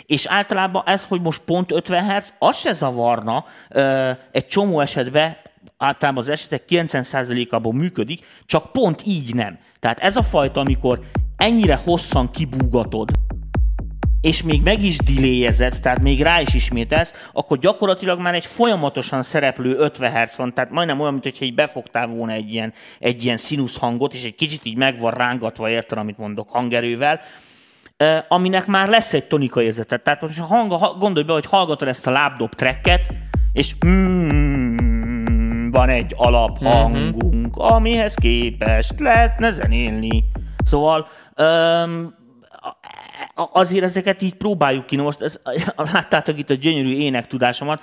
És általában ez, hogy most pont 50 Hz, az se zavarna egy csomó esetben, általában az esetek 90%-ában működik, csak pont így nem. Tehát ez a fajta, amikor ennyire hosszan kibúgatod, és még meg is delayezed, tehát még rá is ismételsz, akkor gyakorlatilag már egy folyamatosan szereplő 50 Hz van, tehát majdnem olyan, mintha így befogtál volna egy ilyen, egy ilyen színusz hangot, és egy kicsit így meg van rángatva, érted, amit mondok, hangerővel, aminek már lesz egy tonika érzete. Tehát most a hang, gondolj be, hogy hallgatod ezt a lábdob tracket, és mm, van egy alaphangunk, amihez képest lehetne zenélni. Szóval um, azért ezeket így próbáljuk ki. Na most ez, [LAUGHS] láttátok itt a gyönyörű ének tudásomat,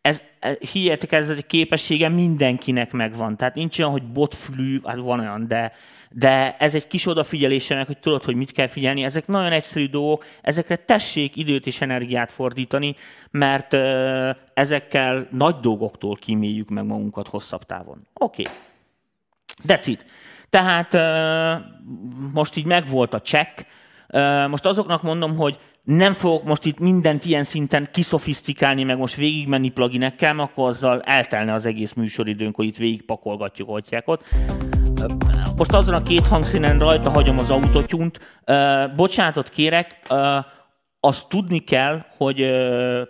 ez, ez hihetek, ez a képessége mindenkinek megvan. Tehát nincs olyan, hogy botfülű, hát van olyan, de, de ez egy kis odafigyelésenek, hogy tudod, hogy mit kell figyelni. Ezek nagyon egyszerű dolgok, ezekre tessék időt és energiát fordítani, mert ezekkel nagy dolgoktól kíméljük meg magunkat hosszabb távon. Oké. Okay. That's it. Tehát most így megvolt a check. Most azoknak mondom, hogy nem fogok most itt mindent ilyen szinten kiszofisztikálni, meg most végigmenni pluginekkel, mert akkor azzal eltelne az egész műsoridőnk, hogy itt végigpakolgatjuk atyákat. Most azon a két hangszínen rajta hagyom az autotyunt. Bocsánatot kérek, azt tudni kell, hogy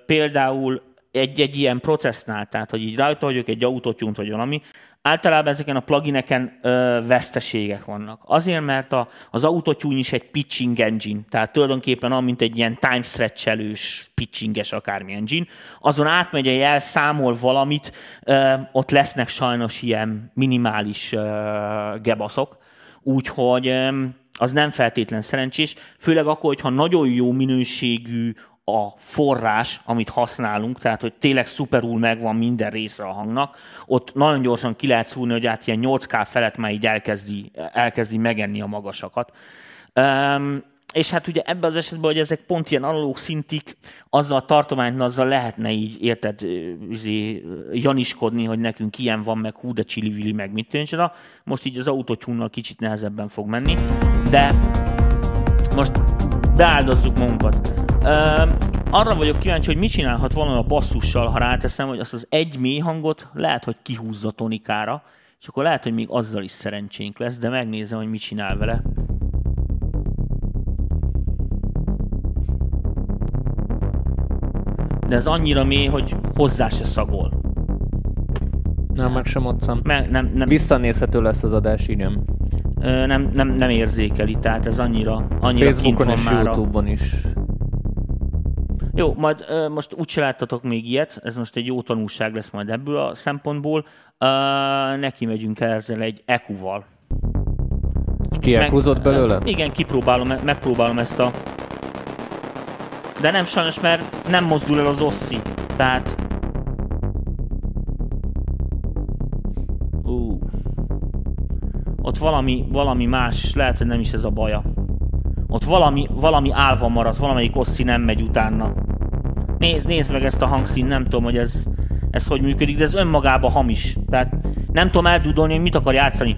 például egy-egy ilyen processznál, tehát hogy így rajta vagyok egy autotyunt vagy valami, általában ezeken a plugineken ö, veszteségek vannak. Azért, mert a, az autotune is egy pitching engine, tehát tulajdonképpen olyan, mint egy ilyen time stretchelős, pitchinges akármi engine. Azon átmegy a jel, számol valamit, ö, ott lesznek sajnos ilyen minimális ö, gebaszok, úgyhogy ö, az nem feltétlen szerencsés, főleg akkor, hogyha nagyon jó minőségű a forrás, amit használunk, tehát hogy tényleg szuperul megvan minden része a hangnak, ott nagyon gyorsan ki lehet szúrni, hogy át ilyen 8K felett már így elkezdi, elkezdi megenni a magasakat. Um, és hát ugye ebben az esetben, hogy ezek pont ilyen analóg szintik, azzal a tartományt, azzal lehetne így, érted, izé, janiskodni, hogy nekünk ilyen van, meg hú, de csili meg mit tűncsen. Most így az autotyúnnal kicsit nehezebben fog menni, de most beáldozzuk magunkat. Arra vagyok kíváncsi, hogy mit csinálhat volna a basszussal, ha ráteszem, hogy azt az egy mély hangot lehet, hogy kihúzza tonikára, és akkor lehet, hogy még azzal is szerencsénk lesz, de megnézem, hogy mit csinál vele. De ez annyira mély, hogy hozzá se szagol. Nem, meg sem otszam. Me, nem, nem, Visszanézhető lesz az adás, igen. Nem, nem, nem érzékeli, tehát ez annyira, annyira Facebookon kint van és már Youtube-on is. Jó, majd uh, most úgy se láttatok még ilyet, ez most egy jó tanulság lesz majd ebből a szempontból. Uh, neki megyünk el ezzel egy EQ-val. Kiekúzott belőle? Uh, igen, kipróbálom, megpróbálom ezt a... De nem sajnos, mert nem mozdul el az osszi. Tehát... Uh. Ott valami, valami más, lehet, hogy nem is ez a baja. Ott valami, valami álva maradt, valamelyik osszi nem megy utána. Nézd, nézd meg ezt a hangszín, nem tudom, hogy ez, ez hogy működik, de ez önmagában hamis. Tehát nem tudom eldudolni, hogy mit akar játszani.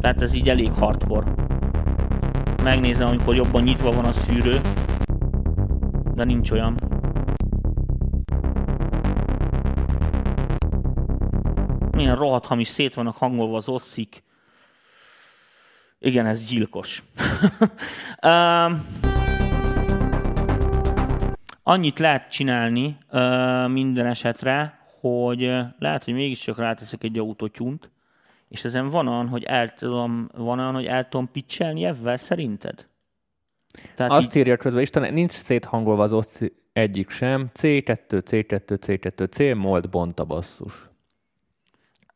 Tehát ez így elég hardcore. Megnézem, amikor jobban nyitva van a szűrő. De nincs olyan. Milyen rohadt hamis szét vannak hangolva az osszik. Igen, ez gyilkos. [LAUGHS] annyit lehet csinálni minden esetre, hogy lehet, hogy mégiscsak ráteszek egy autotyunt, és ezen van olyan, hogy el tudom, van olyan, hogy el tudom pitchelni ebben, szerinted? Tehát Azt így... írja közben, Isten, nincs széthangolva az ott egyik sem. C2, C2, C2, C, mold bont a basszus.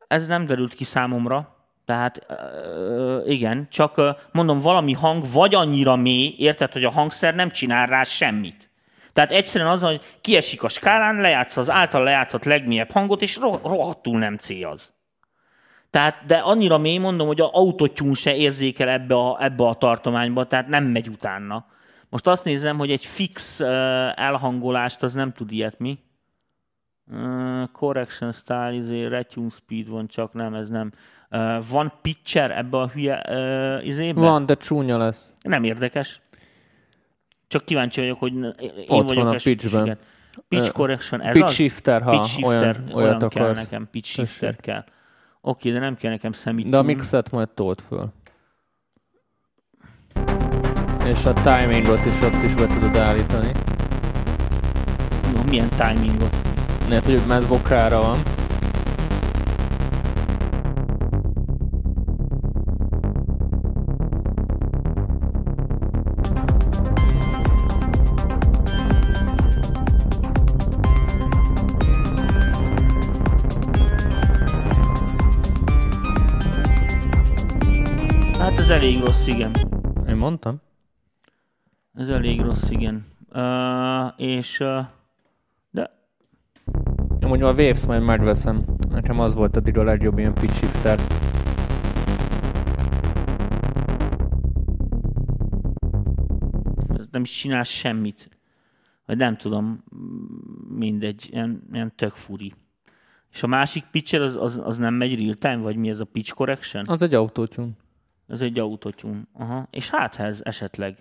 Ez nem derült ki számomra, tehát igen, csak mondom, valami hang vagy annyira mély, érted, hogy a hangszer nem csinál rá semmit. Tehát egyszerűen az, hogy kiesik a skálán, lejátsz az által lejátszott legmélyebb hangot, és rohadtul nem cél az. Tehát, de annyira mély mondom, hogy a autotyún se érzékel ebbe a, ebbe a tartományba, tehát nem megy utána. Most azt nézem, hogy egy fix elhangolást az nem tud ilyet mi. Correction style, izé, retune speed van, csak nem, ez nem. Van pitcher ebbe a hülye uh, izébe? Van, de csúnya lesz. Nem érdekes. Csak kíváncsi vagyok, hogy én Ott vagyok van a pitchben. Pitch correction, ez pitch az? shifter, ha pitch shifter, olyan, olyan olyat kell akarsz. nekem, pitch shifter Tessék. kell. Oké, de nem kell nekem szemít. De a mixet majd tolt föl. És a timingot is ott is be tudod állítani. Milyen timingot? Lehet, hogy ez vokára van. Mondtam. Ez elég rossz, igen. Uh, és... Uh, de... Én mondjuk a Waves majd megveszem. Nekem az volt addig a legjobb ilyen pitch shifter. Nem is csinál semmit. Vagy nem tudom, mindegy, ilyen, ilyen tök furi. És a másik pitcher az, az, az nem megy real time, vagy mi ez a pitch correction? Az egy autótyún. Ez egy autotune. Aha. És hát ez esetleg.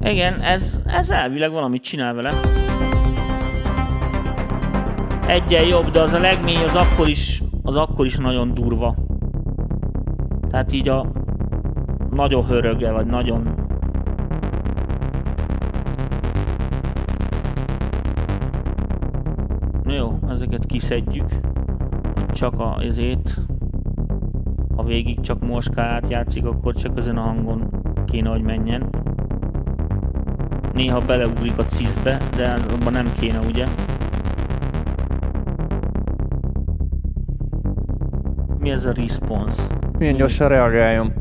Igen, ez, ez elvileg valamit csinál vele. Egyen jobb, de az a legmély az akkor is, az akkor is nagyon durva. Tehát így a nagyon höröge, vagy nagyon... Jó, ezeket kiszedjük. Csak a, ezét, ha végig csak moskát játszik, akkor csak ezen a hangon kéne, hogy menjen. Néha beleugrik a cizbe, de abban nem kéne, ugye? Ez a response? Milyen gyorsan reagáljon.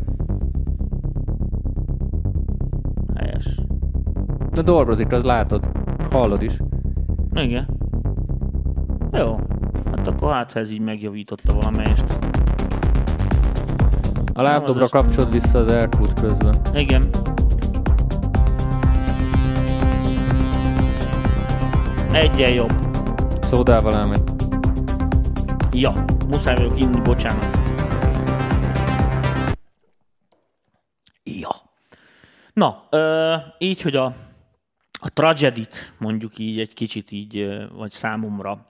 Helyes. De dolgozik, az látod. Hallod is. Igen. Jó. Hát akkor hát, ha ez így megjavította valamelyest. A lábdobra az kapcsolod vissza az elkút közben. Igen. Egyen jobb. Szódával elmegy. Ja, muszáj vagyok inni, bocsánat. Ja. Na, ö, így, hogy a, a tragedit mondjuk így egy kicsit így, vagy számomra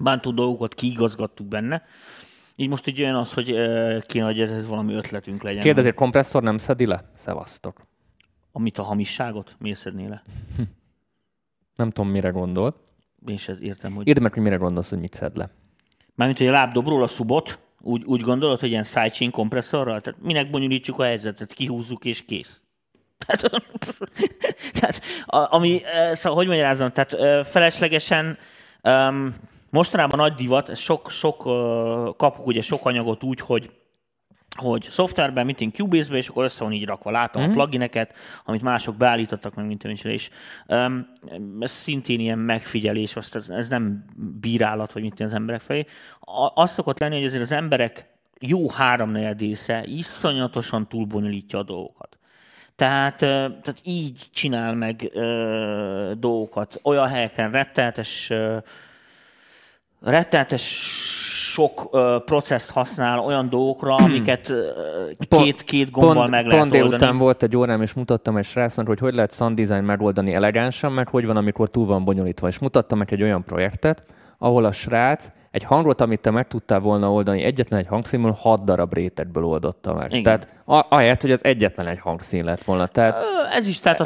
bántó dolgokat kiigazgattuk benne. Így most így olyan az, hogy kéne, hogy ez valami ötletünk legyen. Kérdezi, a kompresszor nem szedi le? Szevasztok. Amit a hamisságot, miért szednél le? Nem tudom, mire gondol. Én sem értem, hogy... Írd meg, hogy mire gondolsz, hogy mit szed le. Mármint, hogy a lábdobról a szubot, úgy, úgy gondolod, hogy ilyen sidechain kompresszorral? Tehát minek bonyolítsuk a helyzetet, kihúzzuk és kész. [LAUGHS] Tehát, tehát ami, eh, szóval hogy magyarázom, tehát eh, feleslegesen um, mostanában nagy divat, sok, sok kapunk ugye sok anyagot úgy, hogy hogy szoftverben, mint én Cubase-be, és akkor össze van így rakva. Látom mm-hmm. a plugineket, amit mások beállítottak, meg mint én is. És um, ez szintén ilyen megfigyelés, azt ez, ez nem bírálat, vagy mint az emberek felé. A, az szokott lenni, hogy azért az emberek jó háromnegyedésze iszonyatosan túlbonyolítja a dolgokat. Tehát, tehát így csinál meg ö, dolgokat. Olyan helyeken retteltes, ö, retteltes sok ö, processzt használ olyan dolgokra, amiket ö, két, két gombbal pont, meg lehet pont oldani. délután volt egy órám, és mutattam egy srácnak, hogy hogy lehet sound design megoldani elegánsan, mert hogy van, amikor túl van bonyolítva. És mutattam meg egy olyan projektet, ahol a srác egy hangot, amit te meg tudtál volna oldani egyetlen egy hangszínből, hat darab rétegből oldotta meg. Igen. Tehát a, ahelyett, hogy az egyetlen egy hangszín lett volna. Tehát Ez is, tehát a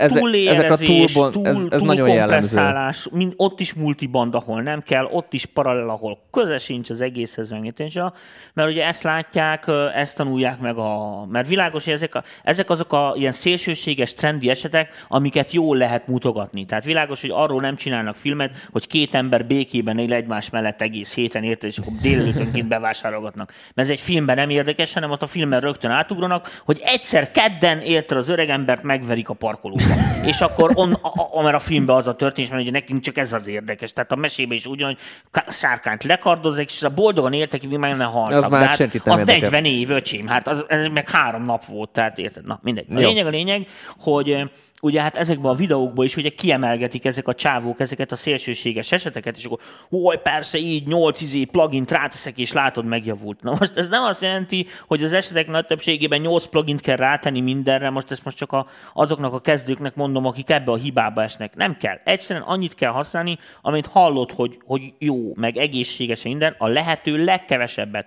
a túlbon- túl, ez- ez túl kompresszálás, mind, ott is multiband, ahol nem kell, ott is paralel, ahol köze sincs az egészhez megnyitésre, mert ugye ezt látják, ezt tanulják meg a... Mert világos, hogy ezek, a, ezek azok a ilyen szélsőséges, trendi esetek, amiket jól lehet mutogatni. Tehát világos, hogy arról nem csinálnak filmet, hogy két ember békében él egymás mellett egész héten érted, és akkor délelőttönként bevásárolgatnak. Mert ez egy filmben nem érdekes, hanem ott a filmben rögtön átugranak, hogy egyszer kedden érted az öreg embert megverik a parkolóban. és akkor on, a, a, mert a filmben az a történés, mert ugye nekünk csak ez az érdekes. Tehát a mesében is ugyanúgy ká- sárkányt lekardozzák, és a boldogan éltek, míg meg nem haltak. Az már hát az érdekel. 40 év, öcsém, hát az, ez meg három nap volt, tehát érted? Na, mindegy. A Jó. lényeg a lényeg, hogy ugye hát ezekben a videókban is ugye kiemelgetik ezek a csávók ezeket a szélsőséges eseteket, és akkor hogy persze így 8 izé plugin ráteszek, és látod megjavult. Na most ez nem azt jelenti, hogy az esetek nagy többségében 8 plugint kell rátenni mindenre, most ezt most csak a, azoknak a kezdőknek mondom, akik ebbe a hibába esnek. Nem kell. Egyszerűen annyit kell használni, amit hallod, hogy, hogy jó, meg egészséges minden, a lehető legkevesebbet.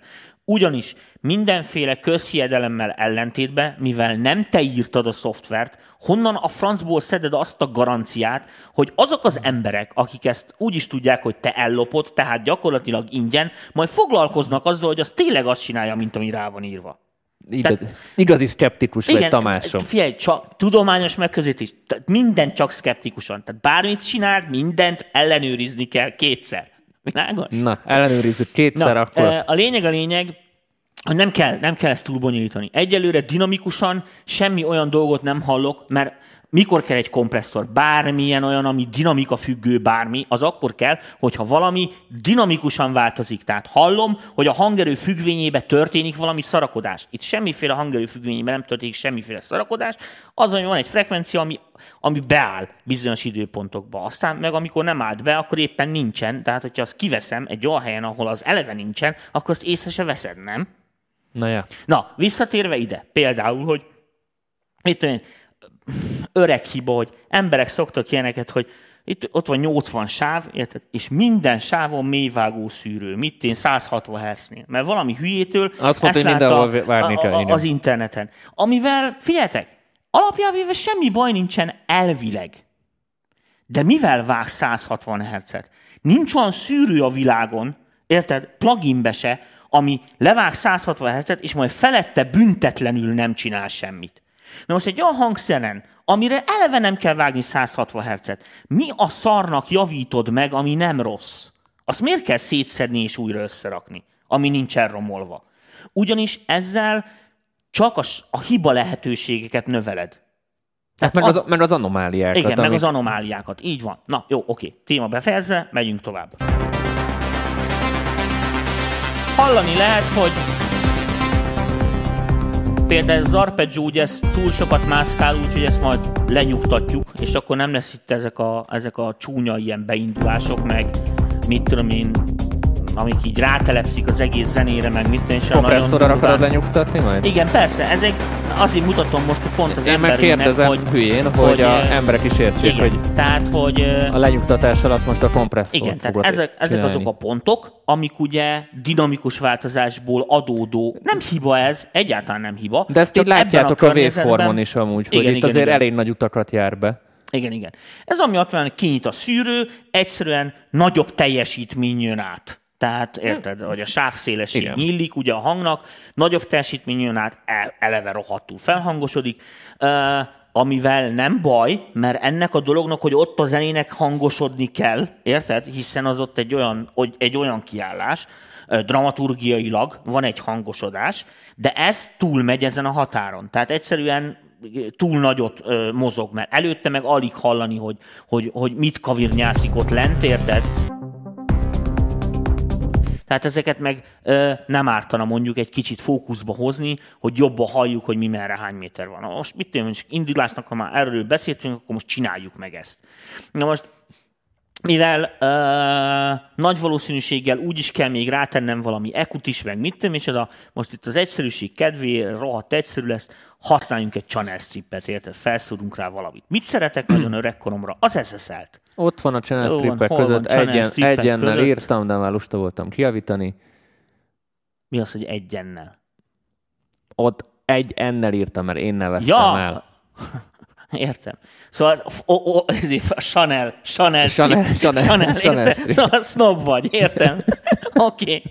Ugyanis mindenféle közhiedelemmel ellentétben, mivel nem te írtad a szoftvert, honnan a francból szeded azt a garanciát, hogy azok az emberek, akik ezt úgy is tudják, hogy te ellopod, tehát gyakorlatilag ingyen, majd foglalkoznak azzal, hogy az tényleg azt csinálja, mint ami rá van írva. igazi, igazi szkeptikus vagy, Tamásom. Figyelj, csak tudományos megközelítés, tehát minden csak szkeptikusan. Tehát bármit csinál, mindent ellenőrizni kell kétszer. Világos? Na, ellenőrizzük kétszer Na, akkor. eh, A lényeg a lényeg, hogy nem kell, nem kell ezt túl bonyolítani. Egyelőre dinamikusan semmi olyan dolgot nem hallok, mert mikor kell egy kompresszor? Bármilyen olyan, ami dinamika függő, bármi, az akkor kell, hogyha valami dinamikusan változik. Tehát hallom, hogy a hangerő függvényébe történik valami szarakodás. Itt semmiféle hangerő függvényében nem történik semmiféle szarakodás. Az, hogy van egy frekvencia, ami, ami beáll bizonyos időpontokba. Aztán meg amikor nem állt be, akkor éppen nincsen. Tehát, hogyha azt kiveszem egy olyan helyen, ahol az eleve nincsen, akkor azt észre se veszed, nem? Na ja. Na, visszatérve ide, például, hogy mit tudom én, öreg hiba, hogy emberek szoktak ilyeneket, hogy itt, ott van 80 sáv, érted? és minden sávon mélyvágó szűrő. Mit én 160 Hz-nél. Mert valami hülyétől Azt mondta, hogy mindenhol várni kell, a, a, az interneten. Amivel, figyeljetek, alapján véve semmi baj nincsen elvileg. De mivel vág 160 Hz-et? Nincs olyan szűrő a világon, érted, pluginbe se, ami levág 160 Hz-et, és majd felette büntetlenül nem csinál semmit. Na most egy olyan hangszeren, amire eleve nem kell vágni 160 Hz-et, mi a szarnak javítod meg, ami nem rossz? Azt miért kell szétszedni és újra összerakni, ami nincs elromolva? Ugyanis ezzel csak a, a hiba lehetőségeket növeled. Hát meg, az, meg az anomáliákat. Igen, meg amik- az anomáliákat. Így van. Na, jó, oké. Téma befejezve, megyünk tovább. Hallani lehet, hogy például ez arpeggio, ugye ez túl sokat mászkál, úgyhogy ezt majd lenyugtatjuk, és akkor nem lesz itt ezek a, ezek a csúnya ilyen beindulások, meg mit tudom én, amik így rátelepszik az egész zenére, meg mit és olyan nagyon akarod lenyugtatni majd? Igen, persze, ezek azért mutatom most pont az Én meg kérdezem hogy, hülyén, hogy, hogy, a eh, emberek is értsék, igen, hogy tehát, hogy a lenyugtatás alatt most a kompresszort igen, tehát ezek, ezek csinálni. azok a pontok, amik ugye dinamikus változásból adódó, nem hiba ez, egyáltalán nem hiba. De ezt így látjátok a környezetben- waveformon is amúgy, hogy Igen, itt igen, azért igen. elég nagy utakat jár be. Igen, igen. Ez ami ott van, kinyit a szűrő, egyszerűen nagyobb teljesítmény jön át. Tehát érted, hogy a sávszélesség Igen. nyílik ugye a hangnak, nagyobb teljesítmény jön át, el- eleve rohadtul felhangosodik, amivel nem baj, mert ennek a dolognak, hogy ott a zenének hangosodni kell, érted? Hiszen az ott egy olyan, egy olyan kiállás, dramaturgiailag van egy hangosodás, de ez túlmegy ezen a határon. Tehát egyszerűen túl nagyot mozog, mert előtte meg alig hallani, hogy, hogy, hogy mit kavirnyászik ott lent, érted? Tehát ezeket meg ö, nem ártana mondjuk egy kicsit fókuszba hozni, hogy jobban halljuk, hogy mi merre hány méter van. Most mit tudom, indulásnak, ha már erről beszéltünk, akkor most csináljuk meg ezt. Na most mivel ö, nagy valószínűséggel úgy is kell még rátennem valami ekut is, meg mit tudom, és ez a, most itt az egyszerűség kedvéért rohadt egyszerű lesz, használjunk egy channel strippet, érted? Felszúrunk rá valamit. Mit szeretek nagyon öregkoromra? Az SSL-t. Ott van a channel Jó strippek van között, egyen, strippek egyennel között? írtam, de már lusta voltam kiavítani. Mi az, hogy egyennel? Ott egy ennel írtam, mert én neveztem Ja, el. [LAUGHS] Értem. Szóval o, o, [LAUGHS] ezért a Chanel, Chanel, Chanel- strip, Chanel- Chanel, Chanel értem? Szóval [LAUGHS] snob vagy, értem. Oké.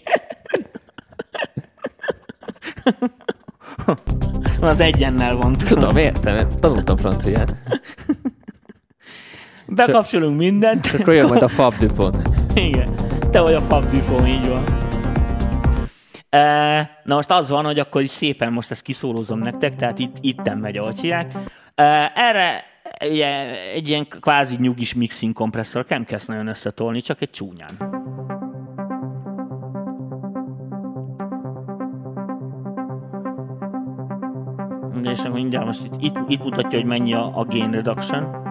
Az egyennel van. Tudom, értem, tanultam franciát. Bekapcsolunk mindent. Akkor jön majd a Fab Dupont. Igen. Te vagy a Fab Dupont, így van. E, na most az van, hogy akkor is szépen most ezt kiszólózom nektek, tehát itt, itten megy, ahogy hívják. E, erre ugye, egy ilyen kvázi nyugis mixing kompresszor nem kell nagyon összetolni, csak egy csúnyán. És akkor mindjárt most itt, itt, itt mutatja, hogy mennyi a, a gain reduction.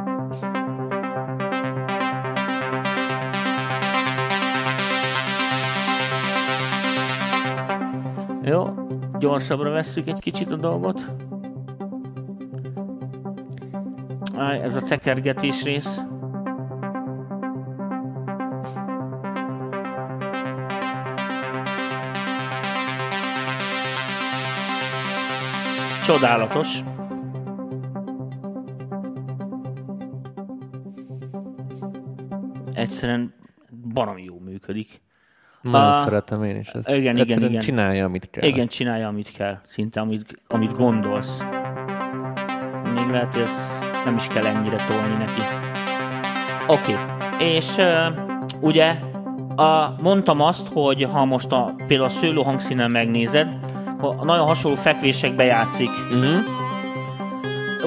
Jó, gyorsabbra vesszük egy kicsit a dolgot. Áj, ez a tekergetés rész. Csodálatos. Egyszerűen baromi jó működik. Nagyon Ah, szeretem én is ezt. igen, igen, igen. csinálja, amit kell. Igen, csinálja, amit kell. Szinte, amit, amit gondolsz. Még lehet, hogy ez nem is kell ennyire tolni neki. Oké. Okay. És uh, ugye a, mondtam azt, hogy ha most a, például a szőlő hangszínen megnézed, nagyon hasonló fekvésekbe játszik. Uh-huh.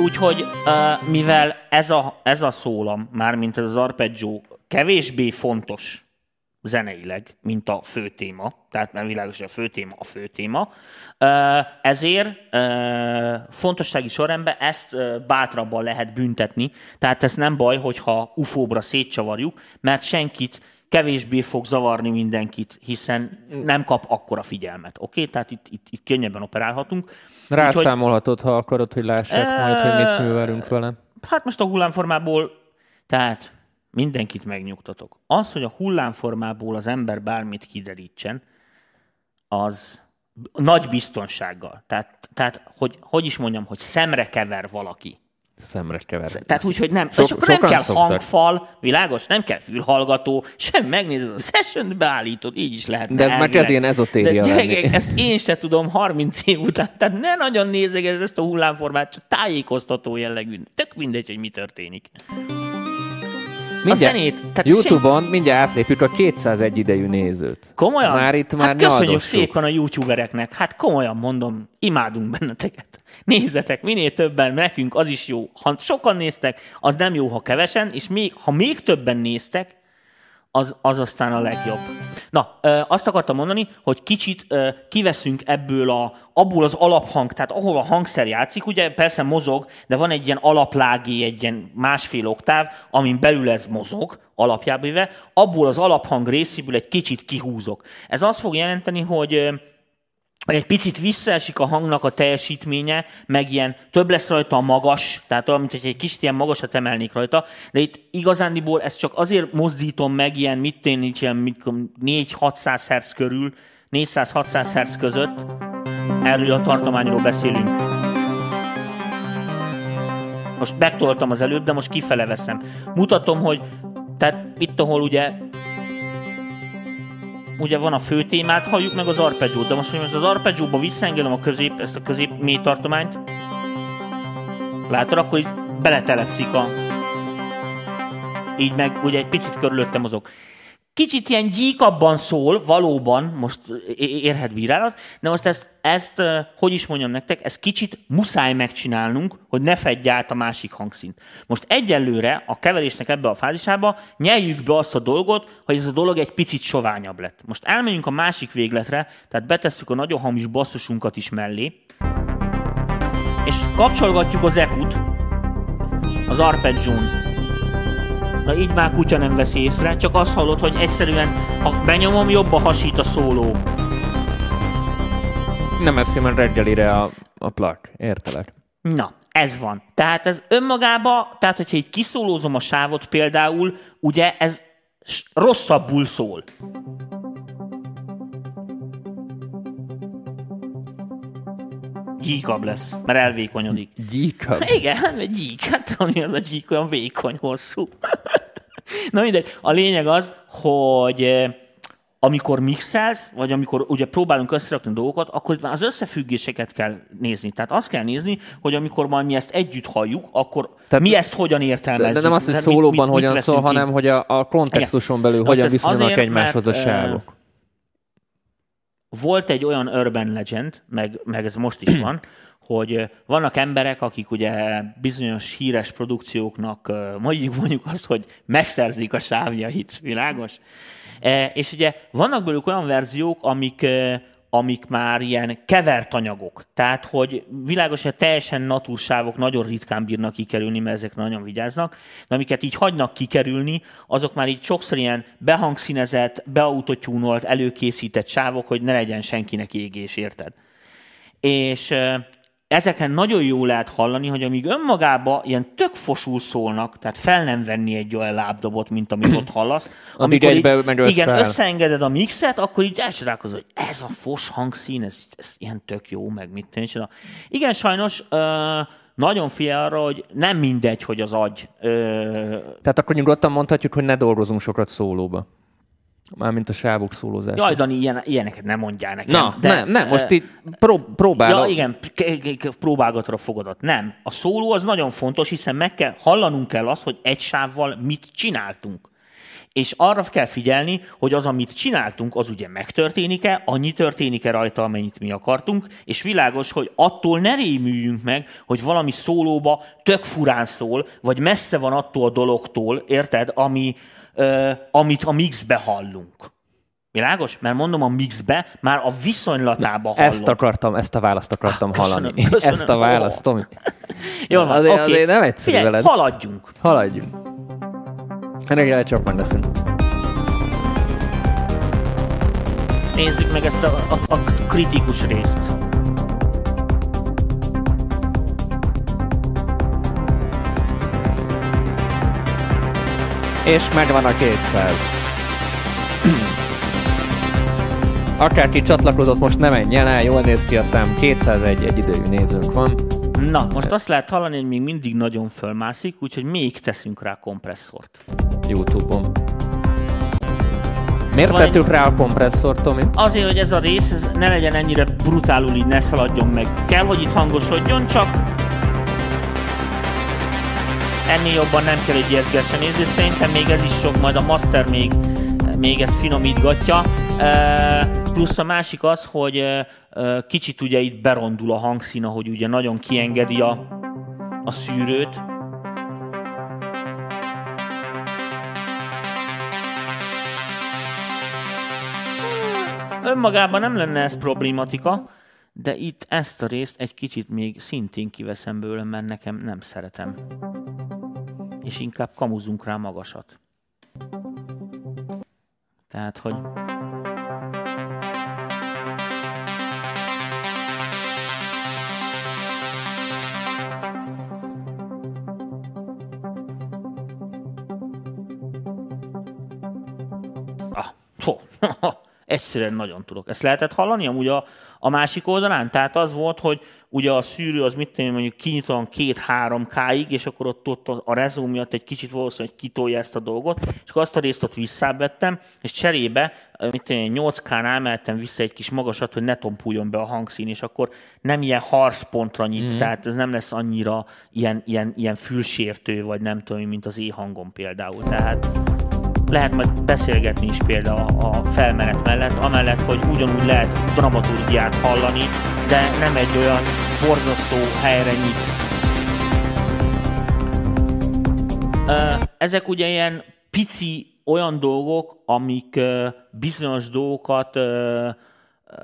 úgyhogy uh, mivel ez a, ez a szólam, mármint ez az arpeggio kevésbé fontos zeneileg, mint a fő téma, tehát mert világos, hogy a fő téma a fő téma, ezért fontossági sorrendben ezt bátrabban lehet büntetni, tehát ez nem baj, hogyha ufóbra szétcsavarjuk, mert senkit kevésbé fog zavarni mindenkit, hiszen nem kap akkora figyelmet. Oké? Okay? Tehát itt, itt, itt könnyebben operálhatunk. Rászámolhatod, ha akarod, hogy lássák e... majd, hogy mit művelünk vele. Hát most a hullámformából, tehát mindenkit megnyugtatok. Az, hogy a hullámformából az ember bármit kiderítsen, az nagy biztonsággal. Tehát, tehát hogy, hogy is mondjam, hogy szemre kever valaki szemre kever. Tehát úgy, hogy nem. Sok, és akkor nem kell szoktak. hangfal, világos, nem kell fülhallgató, sem megnézed a session beállítod, így is lehet. De ez meg ez ilyen ezotéria. De gyerekek, ezt én se tudom 30 év után. Tehát ne nagyon nézzek ezt a hullámformát, csak tájékoztató jellegű. Tök mindegy, hogy mi történik. Mindjárt, a zenét. Tehát Youtube-on sem... mindjárt átlépjük a 201 idejű nézőt. Komolyan? Már itt már hát köszönjük szépen a youtubereknek. Hát komolyan mondom, imádunk benneteket. Nézzetek, minél többen, nekünk az is jó. Ha sokan néztek, az nem jó, ha kevesen, és még, ha még többen néztek, az, az aztán a legjobb. Na, azt akartam mondani, hogy kicsit kiveszünk ebből a, abból az alaphang, tehát ahol a hangszer játszik, ugye persze mozog, de van egy ilyen alaplági, egy ilyen másfél oktáv, amin belül ez mozog, alapjából abból az alaphang részéből egy kicsit kihúzok. Ez azt fog jelenteni, hogy egy picit visszaesik a hangnak a teljesítménye, meg ilyen több lesz rajta a magas, tehát olyan, mint hogy egy kicsit ilyen magasat emelnék rajta, de itt igazándiból ezt csak azért mozdítom meg ilyen, mit én, ilyen 4-600 Hz körül, 400-600 Hz között, erről a tartományról beszélünk. Most megtoltam az előbb, de most kifele veszem. Mutatom, hogy tehát itt, ahol ugye ugye van a fő témát, halljuk meg az arpeggiót, de most, hogy az arpeggióba visszaengedem a közép, ezt a közép mély tartományt, látod, akkor így beletelepszik a... Így meg ugye egy picit körülöttem mozog. Kicsit ilyen gyíkabban szól, valóban, most érhet bírálat, de most ezt, ezt, hogy is mondjam nektek, ezt kicsit muszáj megcsinálnunk, hogy ne fedj át a másik hangszint. Most egyelőre a keverésnek ebbe a fázisába nyeljük be azt a dolgot, hogy ez a dolog egy picit soványabb lett. Most elmegyünk a másik végletre, tehát betesszük a nagyon hamis basszusunkat is mellé, és kapcsolgatjuk az ekut az arpeggión Na így már kutya nem veszi észre, csak azt hallod, hogy egyszerűen, ha benyomom, jobb a hasít a szóló. Nem eszi már reggelire a, a plak, értelek. Na, ez van. Tehát ez önmagába, tehát hogyha így kiszólózom a sávot például, ugye ez rosszabbul szól. Gyíkabb lesz, mert elvékonyodik. Gyíkabb? [LAUGHS] Igen, gyík. Hát mi az a gyík, olyan vékony, hosszú. [LAUGHS] Na mindegy. A lényeg az, hogy eh, amikor mixelsz, vagy amikor ugye próbálunk összerakni dolgokat, akkor az összefüggéseket kell nézni. Tehát azt kell nézni, hogy amikor majd mi ezt együtt halljuk, akkor Tehát mi ezt hogyan értelmezzük. De nem az, hogy szólóban mit, mit, hogyan mit szól, ki? hanem hogy a, a kontextuson belül Igen. hogyan viszonyulnak egymáshoz a sávok. Volt egy olyan urban legend, meg, meg ez most is van, [CLEARS THROAT] hogy vannak emberek, akik ugye bizonyos híres produkcióknak mondjuk mondjuk azt, hogy megszerzik a sávjait, világos? E, és ugye vannak belőlük olyan verziók, amik, amik már ilyen kevert anyagok. Tehát, hogy világos, hogy teljesen natursávok nagyon ritkán bírnak kikerülni, mert ezek nagyon vigyáznak, de amiket így hagynak kikerülni, azok már így sokszor ilyen behangszínezett, beautotyúnolt, előkészített sávok, hogy ne legyen senkinek égés, érted? És ezeken nagyon jó lehet hallani, hogy amíg önmagába ilyen tök fosul szólnak, tehát fel nem venni egy olyan lábdobot, mint amit ott hallasz. [CLEARS THROAT] Amikor így, meg igen, összeengeded a mixet, akkor így elcsodálkozol, hogy ez a fos hangszín, ez, ez ilyen tök jó, meg mit tenni. Igen, sajnos uh, nagyon figyel arra, hogy nem mindegy, hogy az agy... Uh... Tehát akkor nyugodtan mondhatjuk, hogy ne dolgozunk sokat szólóba. Mármint a sávok szólózás. Jaj, Dani, ilyen, ilyeneket nem mondjál nekem. Na, de, nem, nem, most itt pró- próbálom. Ja, igen, próbálgatod a fogadat. Nem. A szóló az nagyon fontos, hiszen meg kell, hallanunk kell azt, hogy egy sávval mit csináltunk. És arra kell figyelni, hogy az, amit csináltunk, az ugye megtörténik-e, annyi történik-e rajta, amennyit mi akartunk, és világos, hogy attól ne rémüljünk meg, hogy valami szólóba tök furán szól, vagy messze van attól a dologtól, érted, ami, uh, amit a mixbe hallunk. Világos? Mert mondom, a mixbe már a viszonylatába hallom. Ezt akartam, ezt a választ akartam Köszönöm, hallani. köszönöm. Ezt a választ, Tomi. [LAUGHS] Jó, Azért- oké. azért nem egyszerű Figyelj, veled. haladjunk. Haladjunk. Reggel csapban leszünk. Nézzük meg ezt a, a, a kritikus részt. És megvan a 200. [CLEARS THROAT] Akárki csatlakozott, most nem menjen el, jól néz ki a szám. 201 egy idejű nézőnk van. Na, most azt lehet hallani, hogy még mindig nagyon fölmászik, úgyhogy még teszünk rá kompresszort. Youtube-on. Miért Van egy- tettük rá a kompresszort, Tomi? Azért, hogy ez a rész ez ne legyen ennyire brutálul, így ne szaladjon meg. Kell, hogy itt hangosodjon, csak ennél jobban nem kell, hogy ijeszgesse néző. Szerintem még ez is sok, majd a Master még, még ezt finomítgatja. Plusz a másik az, hogy kicsit ugye itt berondul a hangszín, hogy ugye nagyon kiengedi a, a szűrőt. Önmagában nem lenne ez problématika, de itt ezt a részt egy kicsit még szintén kiveszem belőle, mert nekem nem szeretem. És inkább kamuzunk rá magasat. Tehát, hogy... Ah, [LAUGHS] egyszerűen nagyon tudok. Ezt lehetett hallani amúgy a, a másik oldalán? Tehát az volt, hogy ugye a szűrő az mit tudom, mondjuk kinyitom két-három K-ig, és akkor ott, ott a rezó miatt egy kicsit valószínűleg kitolja ezt a dolgot, és akkor azt a részt ott visszávettem, és cserébe mit tudom, én, 8K-nál emeltem vissza egy kis magasat, hogy ne tompuljon be a hangszín, és akkor nem ilyen harszpontra nyit, mm. tehát ez nem lesz annyira ilyen, ilyen, ilyen fülsértő, vagy nem tudom, mint az E-hangom például. Tehát lehet majd beszélgetni is például a felmenet mellett, amellett, hogy ugyanúgy lehet dramaturgiát hallani, de nem egy olyan borzasztó helyre nyit. Ö, Ezek ugye ilyen pici olyan dolgok, amik bizonyos dolgokat,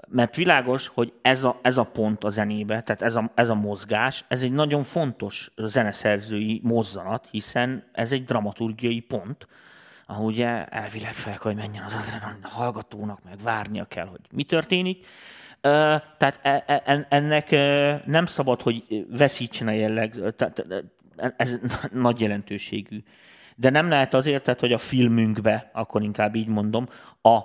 mert világos, hogy ez a, ez a pont a zenébe, tehát ez a, ez a mozgás, ez egy nagyon fontos zeneszerzői mozzanat, hiszen ez egy dramaturgiai pont, ahol ugye elvileg fel kell, hogy menjen az adrenalin a hallgatónak, meg várnia kell, hogy mi történik. Tehát e- e- en- ennek nem szabad, hogy veszítsen a jelleg, tehát ez [LAUGHS] nagy jelentőségű. De nem lehet azért, tehát, hogy a filmünkbe, akkor inkább így mondom, a,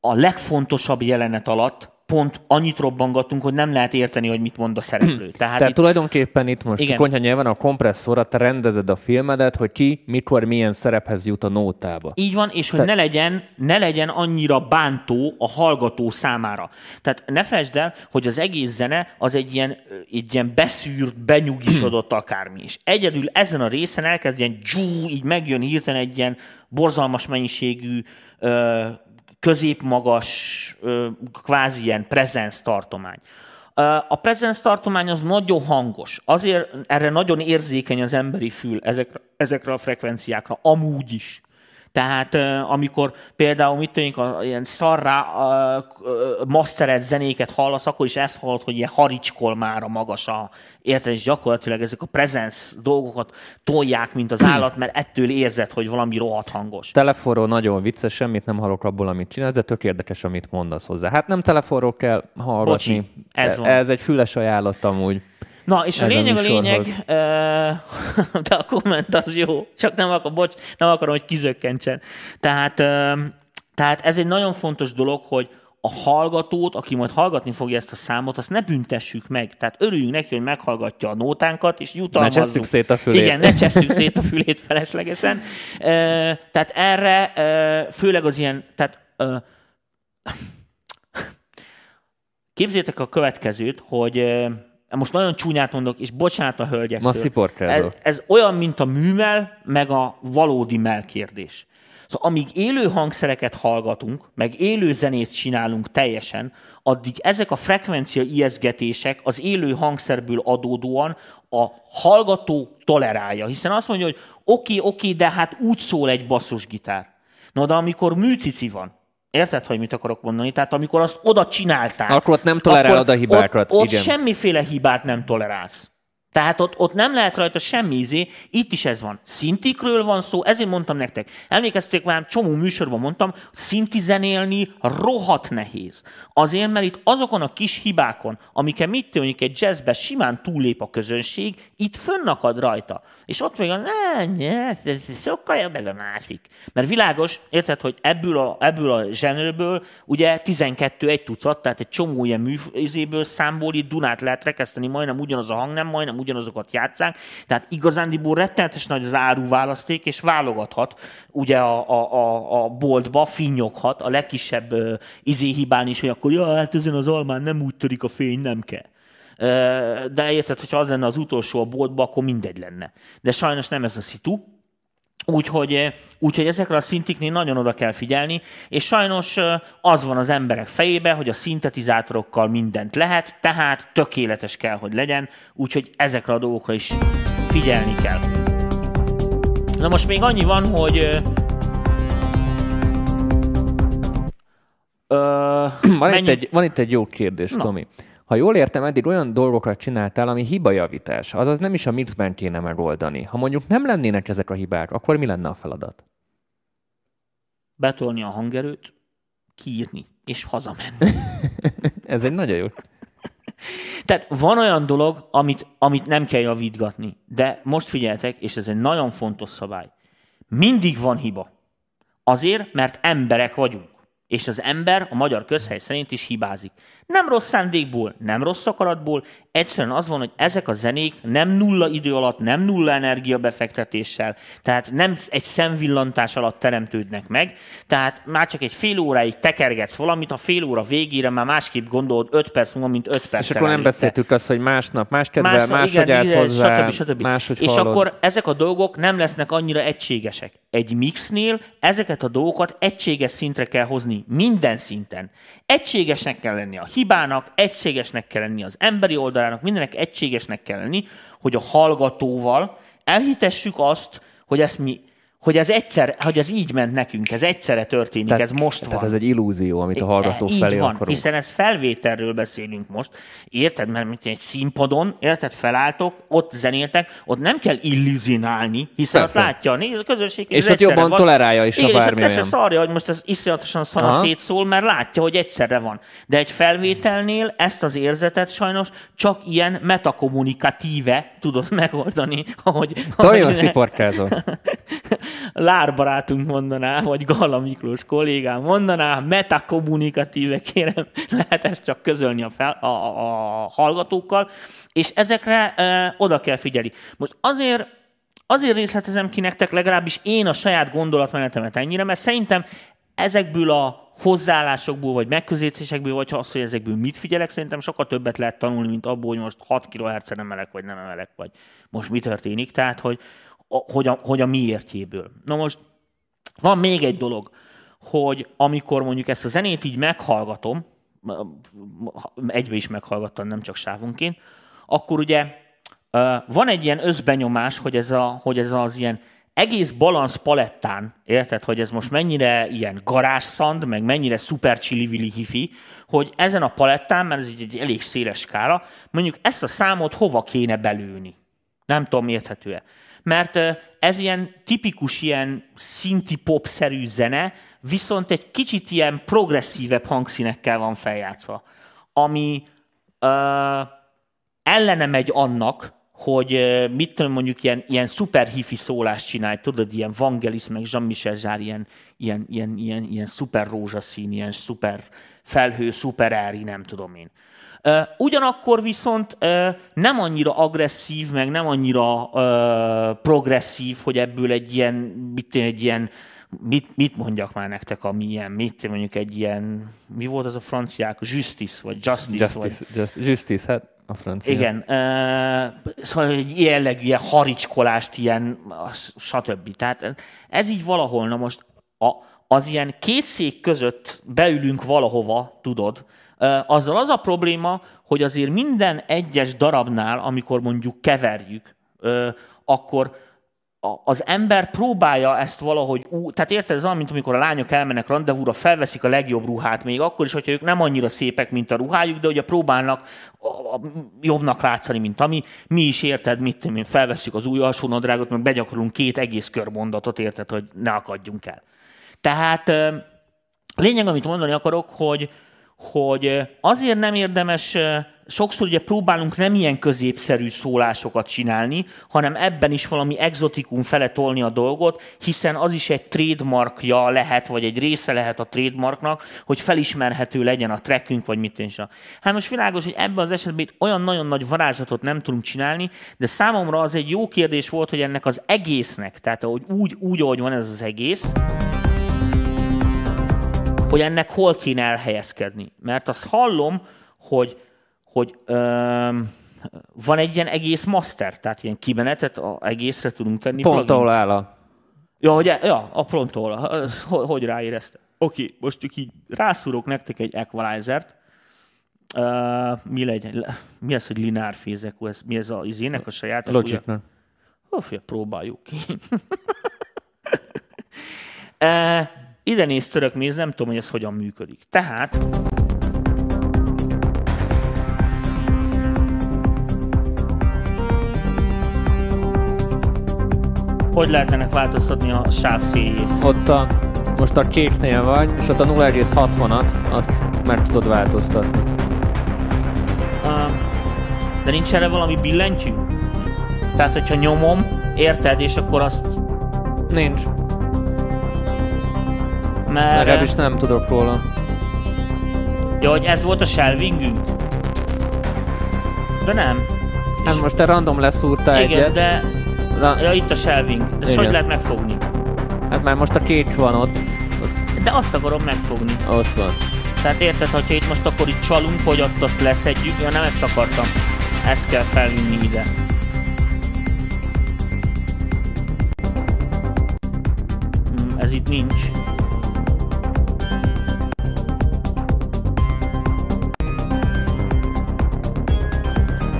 a legfontosabb jelenet alatt pont annyit robbangatunk, hogy nem lehet érteni, hogy mit mond a szereplő. Tehát, Tehát itt, tulajdonképpen itt most Igen. konyha nyelven a kompresszorra te rendezed a filmedet, hogy ki, mikor, milyen szerephez jut a nótába. Így van, és hogy ne legyen, ne legyen annyira bántó a hallgató számára. Tehát ne felejtsd el, hogy az egész zene az egy ilyen, egy ilyen beszűrt, benyugisodott akármi. És egyedül ezen a részen elkezd ilyen dzsú, így megjön hirtelen egy ilyen borzalmas mennyiségű ö, középmagas, kvázi ilyen presence tartomány. A presence tartomány az nagyon hangos. Azért erre nagyon érzékeny az emberi fül ezekre, ezekre a frekvenciákra, amúgy is. Tehát amikor például mit tudjuk, a, ilyen szarrá mastered zenéket hallasz, akkor is ezt hallod, hogy ilyen haricskol már a magas a érted, és gyakorlatilag ezek a presence dolgokat tolják, mint az állat, mert ettől érzed, hogy valami rohadt hangos. Telefonról nagyon vicces, semmit nem hallok abból, amit csinálsz, de tök érdekes, amit mondasz hozzá. Hát nem telefonról kell hallgatni. Bocsi, ez van. Ez egy füles ajánlat amúgy. Na, és a Ez a lényeg a lényeg, [LAUGHS] de a komment az jó, csak nem, akar, bocs, nem akarom, hogy kizökkentsen. Tehát, tehát ez egy nagyon fontos dolog, hogy a hallgatót, aki majd hallgatni fogja ezt a számot, azt ne büntessük meg. Tehát örüljünk neki, hogy meghallgatja a nótánkat, és jutalmazzuk. csesszük szét a fülét. Igen, ne csesszük szét a fülét feleslegesen. Tehát erre főleg az ilyen, tehát képzétek a következőt, hogy most nagyon csúnyát mondok, és bocsánat a hölgyektől. Ma sziporkázol. ez, ez olyan, mint a műmel, meg a valódi mel kérdés. Szóval amíg élő hangszereket hallgatunk, meg élő zenét csinálunk teljesen, addig ezek a frekvencia ijeszgetések az élő hangszerből adódóan a hallgató tolerálja. Hiszen azt mondja, hogy oké, okay, oké, okay, de hát úgy szól egy basszusgitár. No, de amikor műcici van, Érted, hogy mit akarok mondani? Tehát amikor azt oda csinálták... Akkor ott nem tolerálod a hibákat. Ott, ott semmiféle hibát nem tolerálsz. Tehát ott, ott nem lehet rajta semmi izé, itt is ez van. Szintikről van szó, ezért mondtam nektek. Emlékezték már, csomó műsorban mondtam, szinti zenélni rohadt nehéz. Azért, mert itt azokon a kis hibákon, amiket mit mondjuk egy jazzbe simán túllép a közönség, itt fönnakad rajta. És ott még a, ez, ez sokkal jobb ez a másik. Mert világos, érted, hogy ebből a, ebből a zsenőrből ugye 12 egy tucat, tehát egy csomó ilyen műfizéből, számból itt Dunát lehet rekeszteni, majdnem ugyanaz a hang, nem majdnem ugyanazokat játszák, tehát igazándiból rettenetes nagy az áruválaszték, és válogathat ugye a, a, a, a boltba, finnyoghat a legkisebb uh, izéhibán is, hogy akkor ja, hát ezen az almán nem úgy törik a fény, nem kell. De érted, hogyha az lenne az utolsó a boltba, akkor mindegy lenne. De sajnos nem ez a szitu, Úgyhogy, úgyhogy ezekre a szintiknél nagyon oda kell figyelni, és sajnos az van az emberek fejébe, hogy a szintetizátorokkal mindent lehet, tehát tökéletes kell, hogy legyen, úgyhogy ezekre a dolgokra is figyelni kell. Na most még annyi van, hogy Ö, van, mennyi... itt egy, van itt egy jó kérdés, Na. Tomi. Ha jól értem, eddig olyan dolgokat csináltál, ami hibajavítás, azaz nem is a mixben kéne megoldani. Ha mondjuk nem lennének ezek a hibák, akkor mi lenne a feladat? Betolni a hangerőt, kiírni, és hazamenni. [LAUGHS] Ez egy nagyon jó. Tehát van olyan dolog, amit, amit nem kell javítgatni, de most figyeltek, és ez egy nagyon fontos szabály. Mindig van hiba. Azért, mert emberek vagyunk. És az ember a magyar közhely szerint is hibázik. Nem rossz szándékból, nem rossz akaratból, egyszerűen az van, hogy ezek a zenék nem nulla idő alatt, nem nulla energia befektetéssel, tehát nem egy szemvillantás alatt teremtődnek meg, tehát már csak egy fél óráig tekergetsz valamit, a fél óra végére már másképp gondolod 5 perc múlva, mint 5 perc. És akkor nem beszéltük azt, hogy másnap más kedvel, más, igen, állsz hozzá, stb. stb. Máshogy És hallod. akkor ezek a dolgok nem lesznek annyira egységesek. Egy mixnél ezeket a dolgokat egységes szintre kell hozni, minden szinten. Egységesnek kell lenni a hibának, egységesnek kell lenni az emberi oldalának, mindenek egységesnek kell lenni, hogy a hallgatóval elhitessük azt, hogy ezt mi hogy ez egyszer, hogy ez így ment nekünk, ez egyszerre történik, tehát, ez most van. Tehát ez egy illúzió, amit a hallgató így felé van, akarunk. hiszen ez felvételről beszélünk most. Érted? Mert mint egy színpadon, érted? Felálltok, ott zenéltek, ott nem kell illúzinálni, hiszen Persze. ott látja a néző közönség. És ott jobban van. tolerálja is, Igen, a bármi és szarja, hogy most ez iszonyatosan szana szétszól, mert látja, hogy egyszerre van. De egy felvételnél ezt az érzetet sajnos csak ilyen metakommunikatíve tudod megoldani, ahogy... Nagyon sziporkázol. [LAUGHS] Lár barátunk mondaná, vagy Gala Miklós kollégám mondaná, metakommunikatíve kérem, [LAUGHS] lehet ezt csak közölni a, fel, a, a, a hallgatókkal, és ezekre e, oda kell figyelni. Most azért Azért részletezem ki nektek, legalábbis én a saját gondolatmenetemet ennyire, mert szerintem ezekből a hozzáállásokból, vagy megközelítésekből, vagy az, hogy ezekből mit figyelek, szerintem sokkal többet lehet tanulni, mint abból, hogy most 6 kHz emelek, vagy nem emelek, vagy most mi történik. Tehát, hogy, hogy a, hogy a miértjéből. Na most van még egy dolog, hogy amikor mondjuk ezt a zenét így meghallgatom, egybe is meghallgattam, nem csak sávunként, akkor ugye van egy ilyen összbenyomás, hogy ez, a, hogy ez az ilyen egész balansz palettán, érted, hogy ez most mennyire ilyen garázszand, meg mennyire szuper csili hifi, hogy ezen a palettán, mert ez egy elég széles skála, mondjuk ezt a számot hova kéne belőni. Nem tudom, érthető-e mert ez ilyen tipikus, ilyen szinti pop-szerű zene, viszont egy kicsit ilyen progresszívebb hangszínekkel van feljátszva, ami ö, ellene megy annak, hogy mit tudom, mondjuk ilyen, ilyen szuper hifi szólást csinálj, tudod, ilyen Vangelis, meg Jean-Michel Zsár, ilyen, ilyen, ilyen, ilyen, ilyen szuper rózsaszín, ilyen szuper felhő, szuper ári, nem tudom én. Ugyanakkor viszont nem annyira agresszív, meg nem annyira progresszív, hogy ebből egy ilyen, mit, egy ilyen mit, mit mondjak már nektek, ami ilyen, mit mondjuk egy ilyen, mi volt az a franciák, justice, vagy justice? Justice, vagy... just, justice hát a francia. Igen, uh, szóval egy jellegű ilyen haricskolást, ilyen, stb. Tehát ez így valahol, na most a, az ilyen két szék között beülünk valahova, tudod, azzal az a probléma, hogy azért minden egyes darabnál, amikor mondjuk keverjük, akkor az ember próbálja ezt valahogy, ú, tehát érted, ez olyan, mint amikor a lányok elmennek randevúra, felveszik a legjobb ruhát, még akkor is, hogyha ők nem annyira szépek, mint a ruhájuk, de ugye próbálnak a, a, jobbnak látszani, mint ami. Mi is érted, mit én, felveszünk az új alsónadrágot, meg begyakorlunk két egész körmondatot, érted, hogy ne akadjunk el. Tehát lényeg, amit mondani akarok, hogy, hogy azért nem érdemes, sokszor ugye próbálunk nem ilyen középszerű szólásokat csinálni, hanem ebben is valami exotikum fele tolni a dolgot, hiszen az is egy trademarkja lehet, vagy egy része lehet a trademarknak, hogy felismerhető legyen a trackünk, vagy mit is. Hát most világos, hogy ebben az esetben itt olyan nagyon nagy varázslatot nem tudunk csinálni, de számomra az egy jó kérdés volt, hogy ennek az egésznek, tehát úgy, úgy ahogy van ez az egész, hogy ennek hol kéne elhelyezkedni. Mert azt hallom, hogy, hogy öm, van egy ilyen egész master, tehát ilyen kimenetet a egészre tudunk tenni. Pont ahol áll a... Ja, hogy, e- ja, a pont ahol. Hogy, hogy ráérezte? Oké, okay, most csak így rászúrok nektek egy equalizer-t. Uh, mi legyen? Mi az, hogy lineár fézek? Ez, mi ez az izének a saját? Logicnak. Hoff, ja, próbáljuk ki. [LAUGHS] uh, ide néz török méz, nem tudom, hogy ez hogyan működik. Tehát hogy lehet ennek változtatni a sáv széljét? Ott a, most a kéknél vagy, és ott a 0,60-at, azt meg tudod változtatni. Uh, de nincs erre valami billentyű? Tehát, hogyha nyomom, érted, és akkor azt... Nincs. Mert... Legalábbis nem tudok róla. Ja, hogy ez volt a shelvingünk? De nem. Hát most te random leszúrta Igen, egyet. de... Na, Ja, itt a shelving. De Igen. hogy lehet megfogni? hát már most a kék van ott. Az, De azt akarom megfogni. ott van. Tehát érted, hogyha itt most akkor itt csalunk, hogy ott azt leszedjük, ja nem ezt akartam. Ezt kell felvinni ide. Hmm, Ez itt nincs.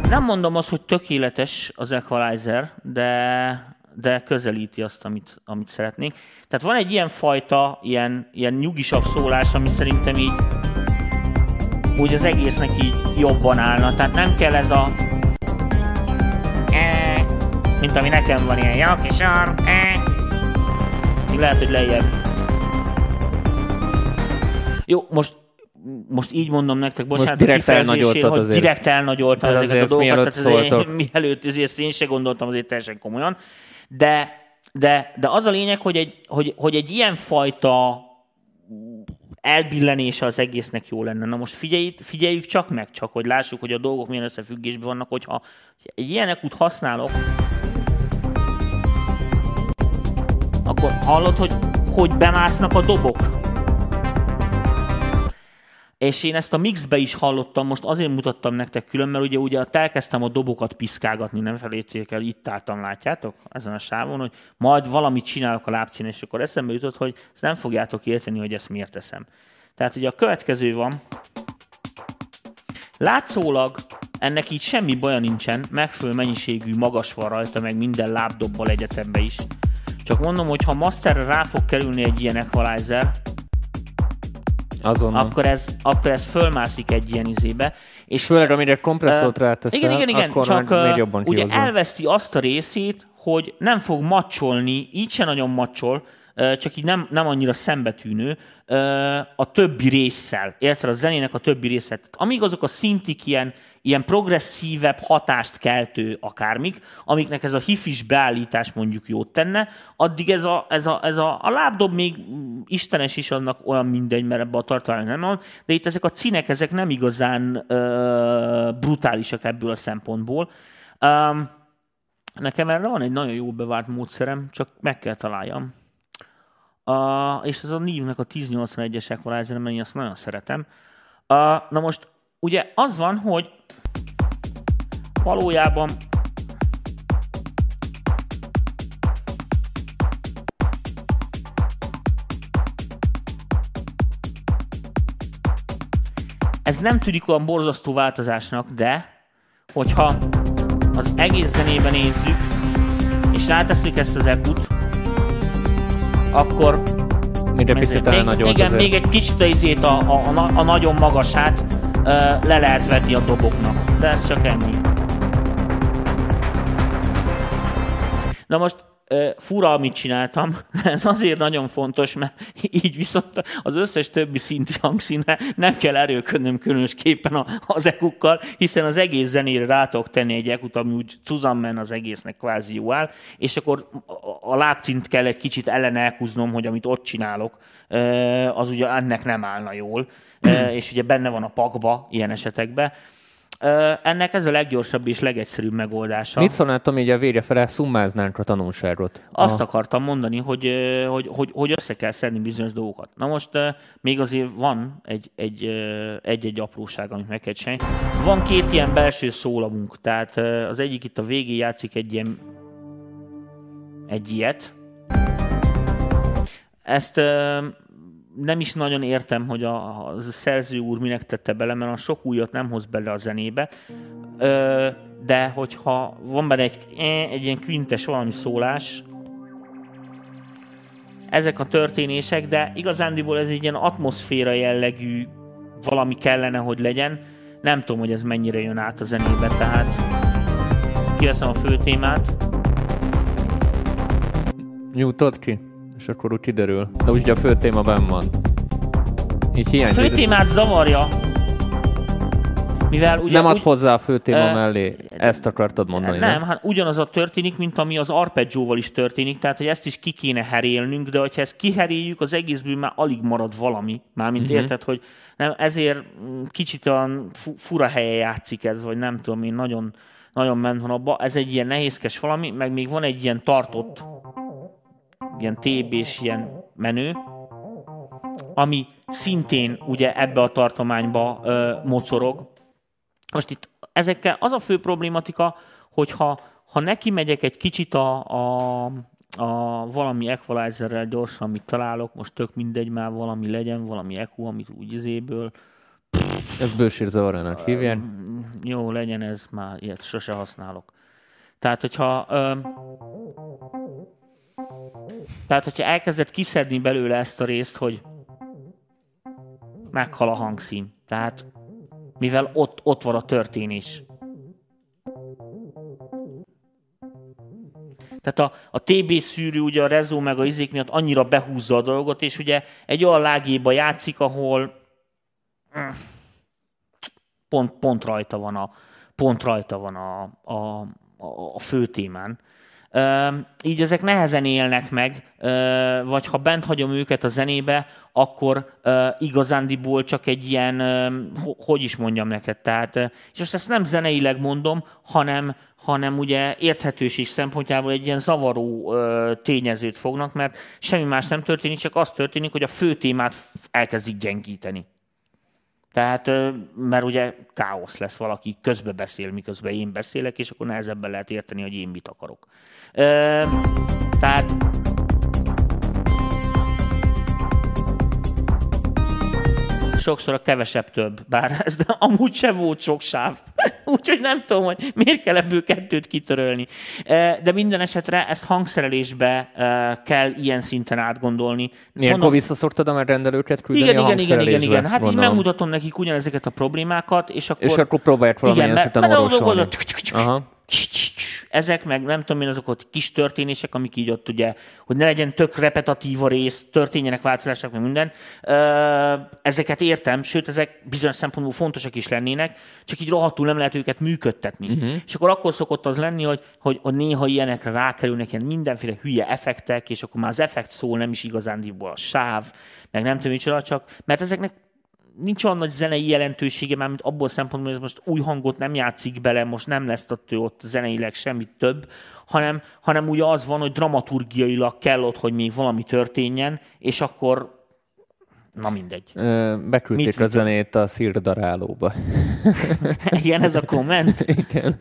Nem mondom azt, hogy tökéletes az equalizer, de, de közelíti azt, amit, amit szeretnénk. Tehát van egy ilyen fajta, ilyen, ilyen nyugisabb szólás, ami szerintem így úgy az egésznek így jobban állna. Tehát nem kell ez a E, mint ami nekem van ilyen jó kis arm. Még lehet, hogy lejjebb. Jó, most most így mondom nektek, bocsánat, direkt a kifejezésért, elnagyoltad hogy azért. direkt elnagyoltam Tehát ezeket a azért dolgokat, ezt tehát mielőtt azért, [LAUGHS] mielőtt azért én se gondoltam azért teljesen komolyan, de, de, de az a lényeg, hogy egy, hogy, hogy egy ilyen fajta elbillenése az egésznek jó lenne. Na most figyelj, figyeljük csak meg, csak hogy lássuk, hogy a dolgok milyen összefüggésben vannak, hogyha egy ilyen ekut használok, akkor hallod, hogy hogy bemásznak a dobok? És én ezt a mixbe is hallottam, most azért mutattam nektek külön, mert ugye, ugye elkezdtem a dobokat piszkálgatni, nem felejtsék el, itt álltam, látjátok, ezen a sávon, hogy majd valamit csinálok a lábcín, és akkor eszembe jutott, hogy ezt nem fogjátok érteni, hogy ezt miért teszem. Tehát ugye a következő van, látszólag ennek így semmi baja nincsen, megfelelő mennyiségű magas van rajta, meg minden lábdobbal egyetembe is. Csak mondom, hogy ha masterre rá fog kerülni egy ilyen equalizer, Azonnal. akkor ez, akkor ez fölmászik egy ilyen izébe. És Főleg, amire kompresszort Ö, ráteszel, igen, igen, igen, akkor csak meg még jobban ugye kihozza. elveszti azt a részét, hogy nem fog macsolni, így se nagyon macsol, csak így nem, nem annyira szembetűnő a többi résszel. Érted? A zenének a többi része. Tehát Amíg azok a szintik ilyen, ilyen progresszívebb hatást keltő akármik, amiknek ez a hifis beállítás mondjuk jót tenne, addig ez a, ez a, ez a, a lábdob még istenes is annak olyan mindegy, mert ebbe a tartalma nem van, de itt ezek a cinek, ezek nem igazán ö, brutálisak ebből a szempontból. Um, nekem erre van egy nagyon jó bevált módszerem, csak meg kell találjam. Uh, és ez a Nívnek a 1081-es equalizer, én azt nagyon szeretem. Uh, na most, ugye az van, hogy valójában ez nem tűnik olyan borzasztó változásnak, de hogyha az egész zenében nézzük, és ráteszünk ezt az ekut, akkor Még egy picit még, nagyobb igen, azért. még egy kicsit izét a, a, a, a nagyon magasát ö, le lehet vetni a doboknak. De ez csak ennyi. Na most fura, amit csináltam, [LAUGHS] ez azért nagyon fontos, mert [LAUGHS] így viszont az összes többi szinti hangszínre nem kell erőködnöm különösképpen a- az ekukkal, hiszen az egész zenére rá tudok tenni egy ekut, ami úgy Suzanne az egésznek kvázi jó áll, és akkor a- lábcint kell egy kicsit ellene elhúznom, hogy amit ott csinálok, az ugye ennek nem állna jól, [CLEARS THROAT] és ugye benne van a pakba ilyen esetekben. Ennek ez a leggyorsabb és legegyszerűbb megoldása. Mit szólnál, Tomi, így a vége fele szummáznánk a tanulságot? Azt a... akartam mondani, hogy, hogy, hogy, hogy össze kell szedni bizonyos dolgokat. Na most még azért van egy, egy, ö, egy-egy apróság, amit meg kell csinálni. Van két ilyen belső szólamunk, tehát az egyik itt a végén játszik egy ilyen egy ilyet. Ezt nem is nagyon értem, hogy a, a szerző úr minek tette bele, mert a sok újat nem hoz bele a zenébe. Ö, de hogyha van benne egy, eh, egy ilyen quintes valami szólás, ezek a történések, de igazándiból ez egy ilyen atmoszféra jellegű valami kellene, hogy legyen. Nem tudom, hogy ez mennyire jön át a zenébe, tehát kiveszem a fő témát. Nyújtod ki? És akkor úgy kiderül. De úgy a fő téma benn van. Így A hiányzik. fő témát zavarja, mivel ugye nem ad úgy- hozzá a fő téma Ö, mellé. Ezt akartad mondani, Nem, hát ugyanaz a történik, mint ami az arpeggióval is történik, tehát hogy ezt is ki kéne herélnünk, de hogyha ezt kiheréljük, az egészből már alig marad valami. Mármint uh-huh. érted, hogy nem, ezért kicsit olyan fu- fura helye játszik ez, vagy nem tudom én, nagyon, nagyon ment van abba. Ez egy ilyen nehézkes valami, meg még van egy ilyen tartott, ilyen TB-s ilyen menő, ami szintén ugye ebbe a tartományba ö, mocorog, most itt ezekkel az a fő problématika, hogyha ha neki megyek egy kicsit a, a, a valami equalizerrel gyorsan, amit találok, most tök mindegy, már valami legyen, valami echo, amit úgy izéből, Ez bősírzavarának hívják. jó legyen ez, már ilyet sose használok. Tehát, hogyha ö, tehát, hogyha elkezded kiszedni belőle ezt a részt, hogy meghal a hangszín. Tehát, mivel ott, ott van a történés. Tehát a, a TB szűrő, ugye a rezó meg a izék miatt annyira behúzza a dolgot, és ugye egy olyan lágéba játszik, ahol pont, pont rajta van a, pont rajta van a, a, a, a fő témán. Így ezek nehezen élnek meg, vagy ha bent hagyom őket a zenébe, akkor igazándiból csak egy ilyen, hogy is mondjam neked, tehát, és most ezt nem zeneileg mondom, hanem, hanem ugye érthetőség szempontjából egy ilyen zavaró tényezőt fognak, mert semmi más nem történik, csak az történik, hogy a fő témát elkezdik gyengíteni. Tehát, mert ugye káosz lesz, valaki közbe beszél, miközben én beszélek, és akkor nehezebben lehet érteni, hogy én mit akarok. Tehát sokszor a kevesebb több, bár ez de amúgy se volt sok sáv. [LAUGHS] Úgyhogy nem tudom, hogy miért kell ebből kettőt kitörölni. Eh, De minden esetre ezt hangszerelésbe eh, kell ilyen szinten átgondolni. Ilyenkor Mondom- visszaszortad a rendelőket küldeni igen, a igen, igen, igen, igen. Hát így gondolom. megmutatom nekik ugyanezeket a problémákat, és akkor... És akkor próbálják valamilyen szinten orvosolni. Aha. Ezek meg nem tudom én, azok ott kis történések, amik így ott ugye, hogy ne legyen tök repetatív a rész, történjenek változások, meg minden. Ezeket értem, sőt, ezek bizonyos szempontból fontosak is lennének, csak így rohadtul nem lehet őket működtetni. Uh-huh. És akkor akkor szokott az lenni, hogy, hogy, hogy néha ilyenekre rákerülnek ilyen mindenféle hülye effektek, és akkor már az effekt szól nem is igazándiból a sáv, meg nem tudom micsoda, csak mert ezeknek nincs olyan nagy zenei jelentősége, már mint abból szempontból, hogy ez most új hangot nem játszik bele, most nem lesz ott, ott zeneileg semmit több, hanem, hanem ugye az van, hogy dramaturgiailag kell ott, hogy még valami történjen, és akkor na mindegy. Ö, Beküldték Mit- a zenét a szírdarálóba. [LAUGHS] Igen, ez a komment. [LAUGHS] Igen.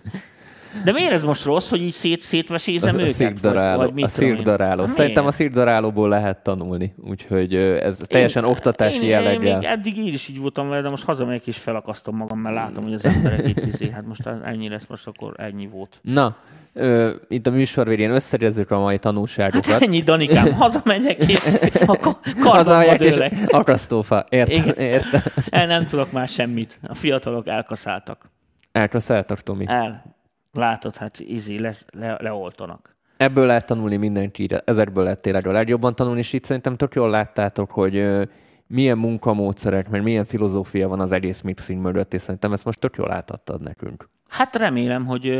De miért ez most rossz, hogy így szét, szétvesézem a, a őket? szirkdaráló. Vagy, vagy a szirkdaráló. Hát Szerintem a miért? szirkdarálóból lehet tanulni, úgyhogy ez teljesen Én- oktatási én, Én jelleggel. még eddig én is így voltam vele, de most hazamegyek és felakasztom magam, mert látom, hogy az emberek itt izé, hát most ennyi lesz, most akkor ennyi volt. Na, ö, itt a műsor végén összegezzük a mai tanulságokat. Hát ennyi, Danikám, hazamegyek és [LAUGHS] a kardomba Hazamegyek és dőlek. akasztófa. Értem, értem. El nem tudok már semmit. A fiatalok elkaszáltak. Elköszönhetek, Tomi. El. Látod, hát izé, lesz, le, leoltanak. Ebből lehet tanulni mindenki, ezekből lehet tényleg a legjobban tanulni, és itt szerintem tök jól láttátok, hogy milyen munkamódszerek, mert milyen filozófia van az egész mixing mögött, és szerintem ezt most tök jól átadtad nekünk. Hát remélem, hogy,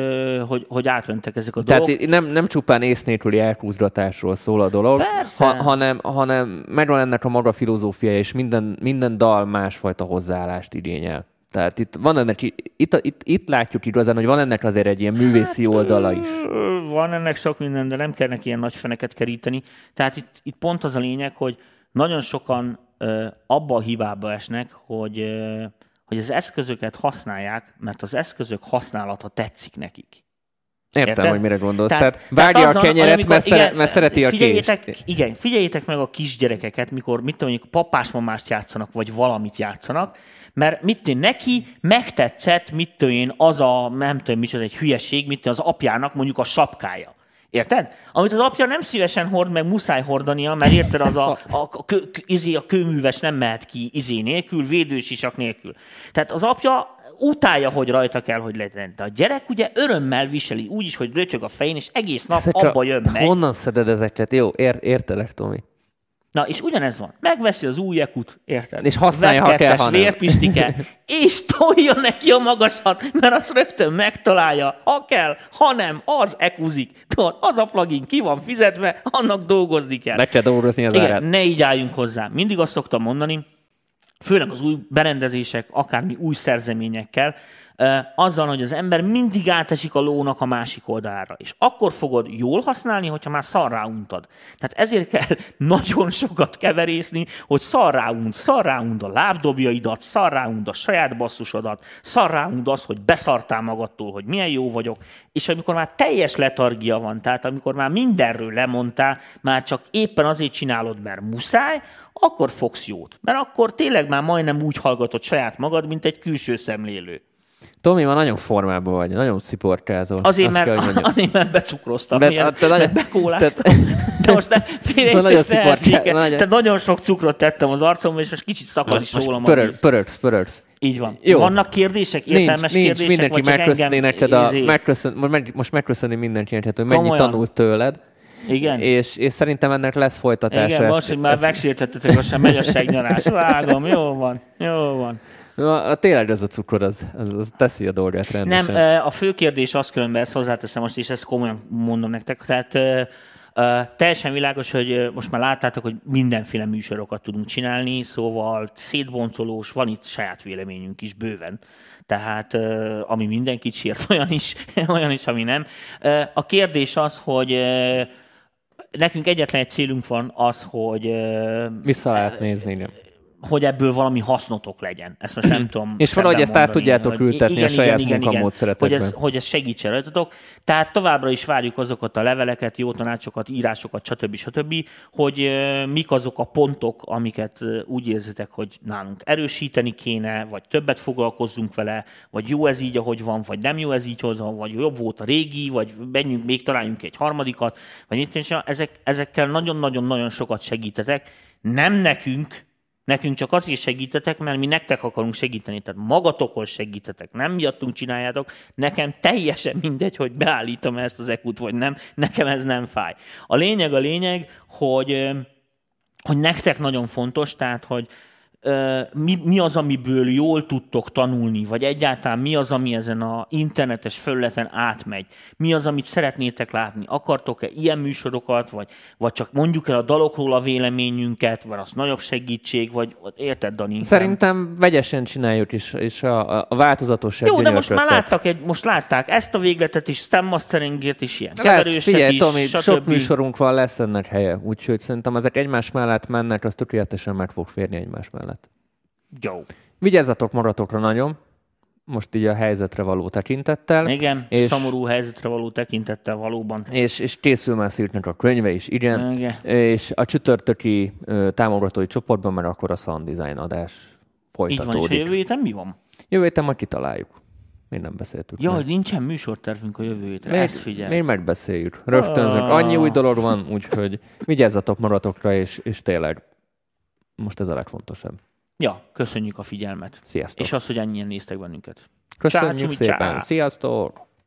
hogy, hogy átmentek ezek a Tehát dolgok. itt nem, nem csupán ész nélküli elkúzgatásról szól a dolog, Persze. hanem, hanem megvan ennek a maga filozófia, és minden, minden dal másfajta hozzáállást igényel. Tehát itt van ennek, itt, itt, itt látjuk igazán, hogy van ennek azért egy ilyen művészi Hát, oldala is. Van ennek sok minden, de nem kell neki ilyen nagy feneket keríteni. Tehát itt, itt pont az a lényeg, hogy nagyon sokan ö, abba a hibába esnek, hogy, ö, hogy az eszközöket használják, mert az eszközök használata tetszik nekik. Értem, Érted? hogy mire gondolsz. Tehát, Tehát- vágja tehát a kenyeret, amikor- mert, szere, mert szereti a kést. Igen, figyeljétek meg a kisgyerekeket, mikor mit tudom, mondjuk papásmamást játszanak, vagy valamit játszanak, mert mit tudom, neki megtetszett, mit én, az a, nem tudom, micsoda, egy hülyeség, mit tudom, az apjának mondjuk a sapkája. Érted? Amit az apja nem szívesen hord, meg muszáj hordania, mert érted, az a, a, a, kö- izé, a kőműves nem mehet ki izé nélkül, védősisak nélkül. Tehát az apja utálja, hogy rajta kell, hogy legyen. De a gyerek ugye örömmel viseli, úgy is, hogy rötyög a fején, és egész nap Ezek abba a- jön meg. Honnan szeded ezeket? Jó, ér, értelek, Tomi. Na, és ugyanez van. Megveszi az új ekut, érted? És használja, ha kell, ha vérpistike, [LAUGHS] és tolja neki a magasat, mert azt rögtön megtalálja, ha kell, ha nem, az ekuzik. Tudod, az a plugin ki van fizetve, annak dolgozni kell. Le kell dolgozni az Igen, árát. ne így álljunk hozzá. Mindig azt szoktam mondani, főleg az új berendezések, akármi új szerzeményekkel, azzal, hogy az ember mindig átesik a lónak a másik oldalára. És akkor fogod jól használni, hogyha már szarrá untad. Tehát ezért kell [LAUGHS] nagyon sokat keverészni, hogy szarrá unt, szarrá unt a lábdobjaidat, szarrá unt a saját basszusodat, szarrá unt az, hogy beszartál magadtól, hogy milyen jó vagyok, és amikor már teljes letargia van, tehát amikor már mindenről lemondtál, már csak éppen azért csinálod, mert muszáj, akkor fogsz jót. Mert akkor tényleg már majdnem úgy hallgatod saját magad, mint egy külső szemlélő. Tomi, ma nagyon formában vagy, nagyon sziporkázol. Azért, Azt mert, kell, azért, mert becukroztam, De- ilyen, te nagyon- bekóláztam. De most ne, félreértés nagyon nagyon- Tehát nagyon sok cukrot tettem az arcomba, és most kicsit szakad is rólam a Pörög, víz. pörögsz, pörögsz. Így van. Jó. Vannak kérdések, Nincs, értelmes nincs, kérdések, mindenki vagy megköszöni neked a, izé- megköszön, most meg- most megköszöni mindenkinek, hogy mennyit Komolyan? tanult tőled, Igen? és, és szerintem ennek lesz folytatása. Igen, ezt- most, hogy már ezt- megsértettetek, most sem megy a segnyarás. Vágom, jó van, jó van. Na, tényleg ez a cukor, az, az, az teszi a dolgát rendesen. Nem, a fő kérdés az különben, ezt hozzáteszem most, és ezt komolyan mondom nektek, tehát ö, teljesen világos, hogy most már láttátok, hogy mindenféle műsorokat tudunk csinálni, szóval szétboncolós, van itt saját véleményünk is bőven. Tehát ö, ami mindenkit sért, [LAUGHS] olyan is, olyan is, ami nem. Ö, A kérdés az, hogy nekünk egyetlen egy célunk van az, hogy Vissza lehet nézni, igen. Hogy ebből valami hasznotok legyen. Ezt most nem [CLEARS THROAT] tudom. És valahogy ezt át tudjátok ültetni a saját munkamódszeretekbe. Hogy ez, hogy ez segítsen rajtatok. Tehát továbbra is várjuk azokat a leveleket, jó tanácsokat, írásokat, stb. stb., hogy mik azok a pontok, amiket úgy érzitek, hogy nálunk erősíteni kéne, vagy többet foglalkozzunk vele, vagy jó ez így, ahogy van, vagy nem jó ez így, ahogy van, vagy jobb volt a régi, vagy menjünk, még találjunk egy harmadikat, vagy mit is, ezek, ezekkel nagyon-nagyon-nagyon sokat segítetek. Nem nekünk, Nekünk csak azért segítetek, mert mi nektek akarunk segíteni. Tehát magatokhoz segítetek, nem miattunk csináljátok. Nekem teljesen mindegy, hogy beállítom ezt az ekut, vagy nem. Nekem ez nem fáj. A lényeg a lényeg, hogy, hogy nektek nagyon fontos, tehát, hogy mi, mi az, amiből jól tudtok tanulni, vagy egyáltalán mi az, ami ezen a internetes felületen átmegy. Mi az, amit szeretnétek látni. Akartok-e ilyen műsorokat, vagy, vagy csak mondjuk el a dalokról a véleményünket, vagy az nagyobb segítség, vagy érted, Dani? Szerintem vegyesen csináljuk is, és a, a, változatosság Jó, de most már láttak, egy, most látták ezt a végletet is, Stem Masteringért is ilyen. Lesz, figyelj, is, Tomi, stb. sok műsorunk van, lesz ennek helye. Úgyhogy szerintem ezek egymás mellett mennek, az tökéletesen meg fog férni egymás mellett. Jó. Vigyázzatok magatokra nagyon, most így a helyzetre való tekintettel. Igen, és szomorú helyzetre való tekintettel valóban. és, és készül már Szirtnek a könyve is, igen. Igen. És a csütörtöki ö, támogatói csoportban már akkor a sound design adás Így van, és a folytatódik. jövő héten mi van? Jövő héten majd kitaláljuk. Még nem beszéltük. Ja, hogy nincsen műsortervünk a jövő hétre. még, Ezt figyelj. még megbeszéljük. Rögtönzök. Ah. Annyi új dolog van, úgyhogy vigyázzatok maradokra, és, és tényleg most ez a legfontosabb. Ja, köszönjük a figyelmet. Sziasztok! És azt, hogy ennyien néztek bennünket. Köszönjük csá, szépen! csá. Sziasztok!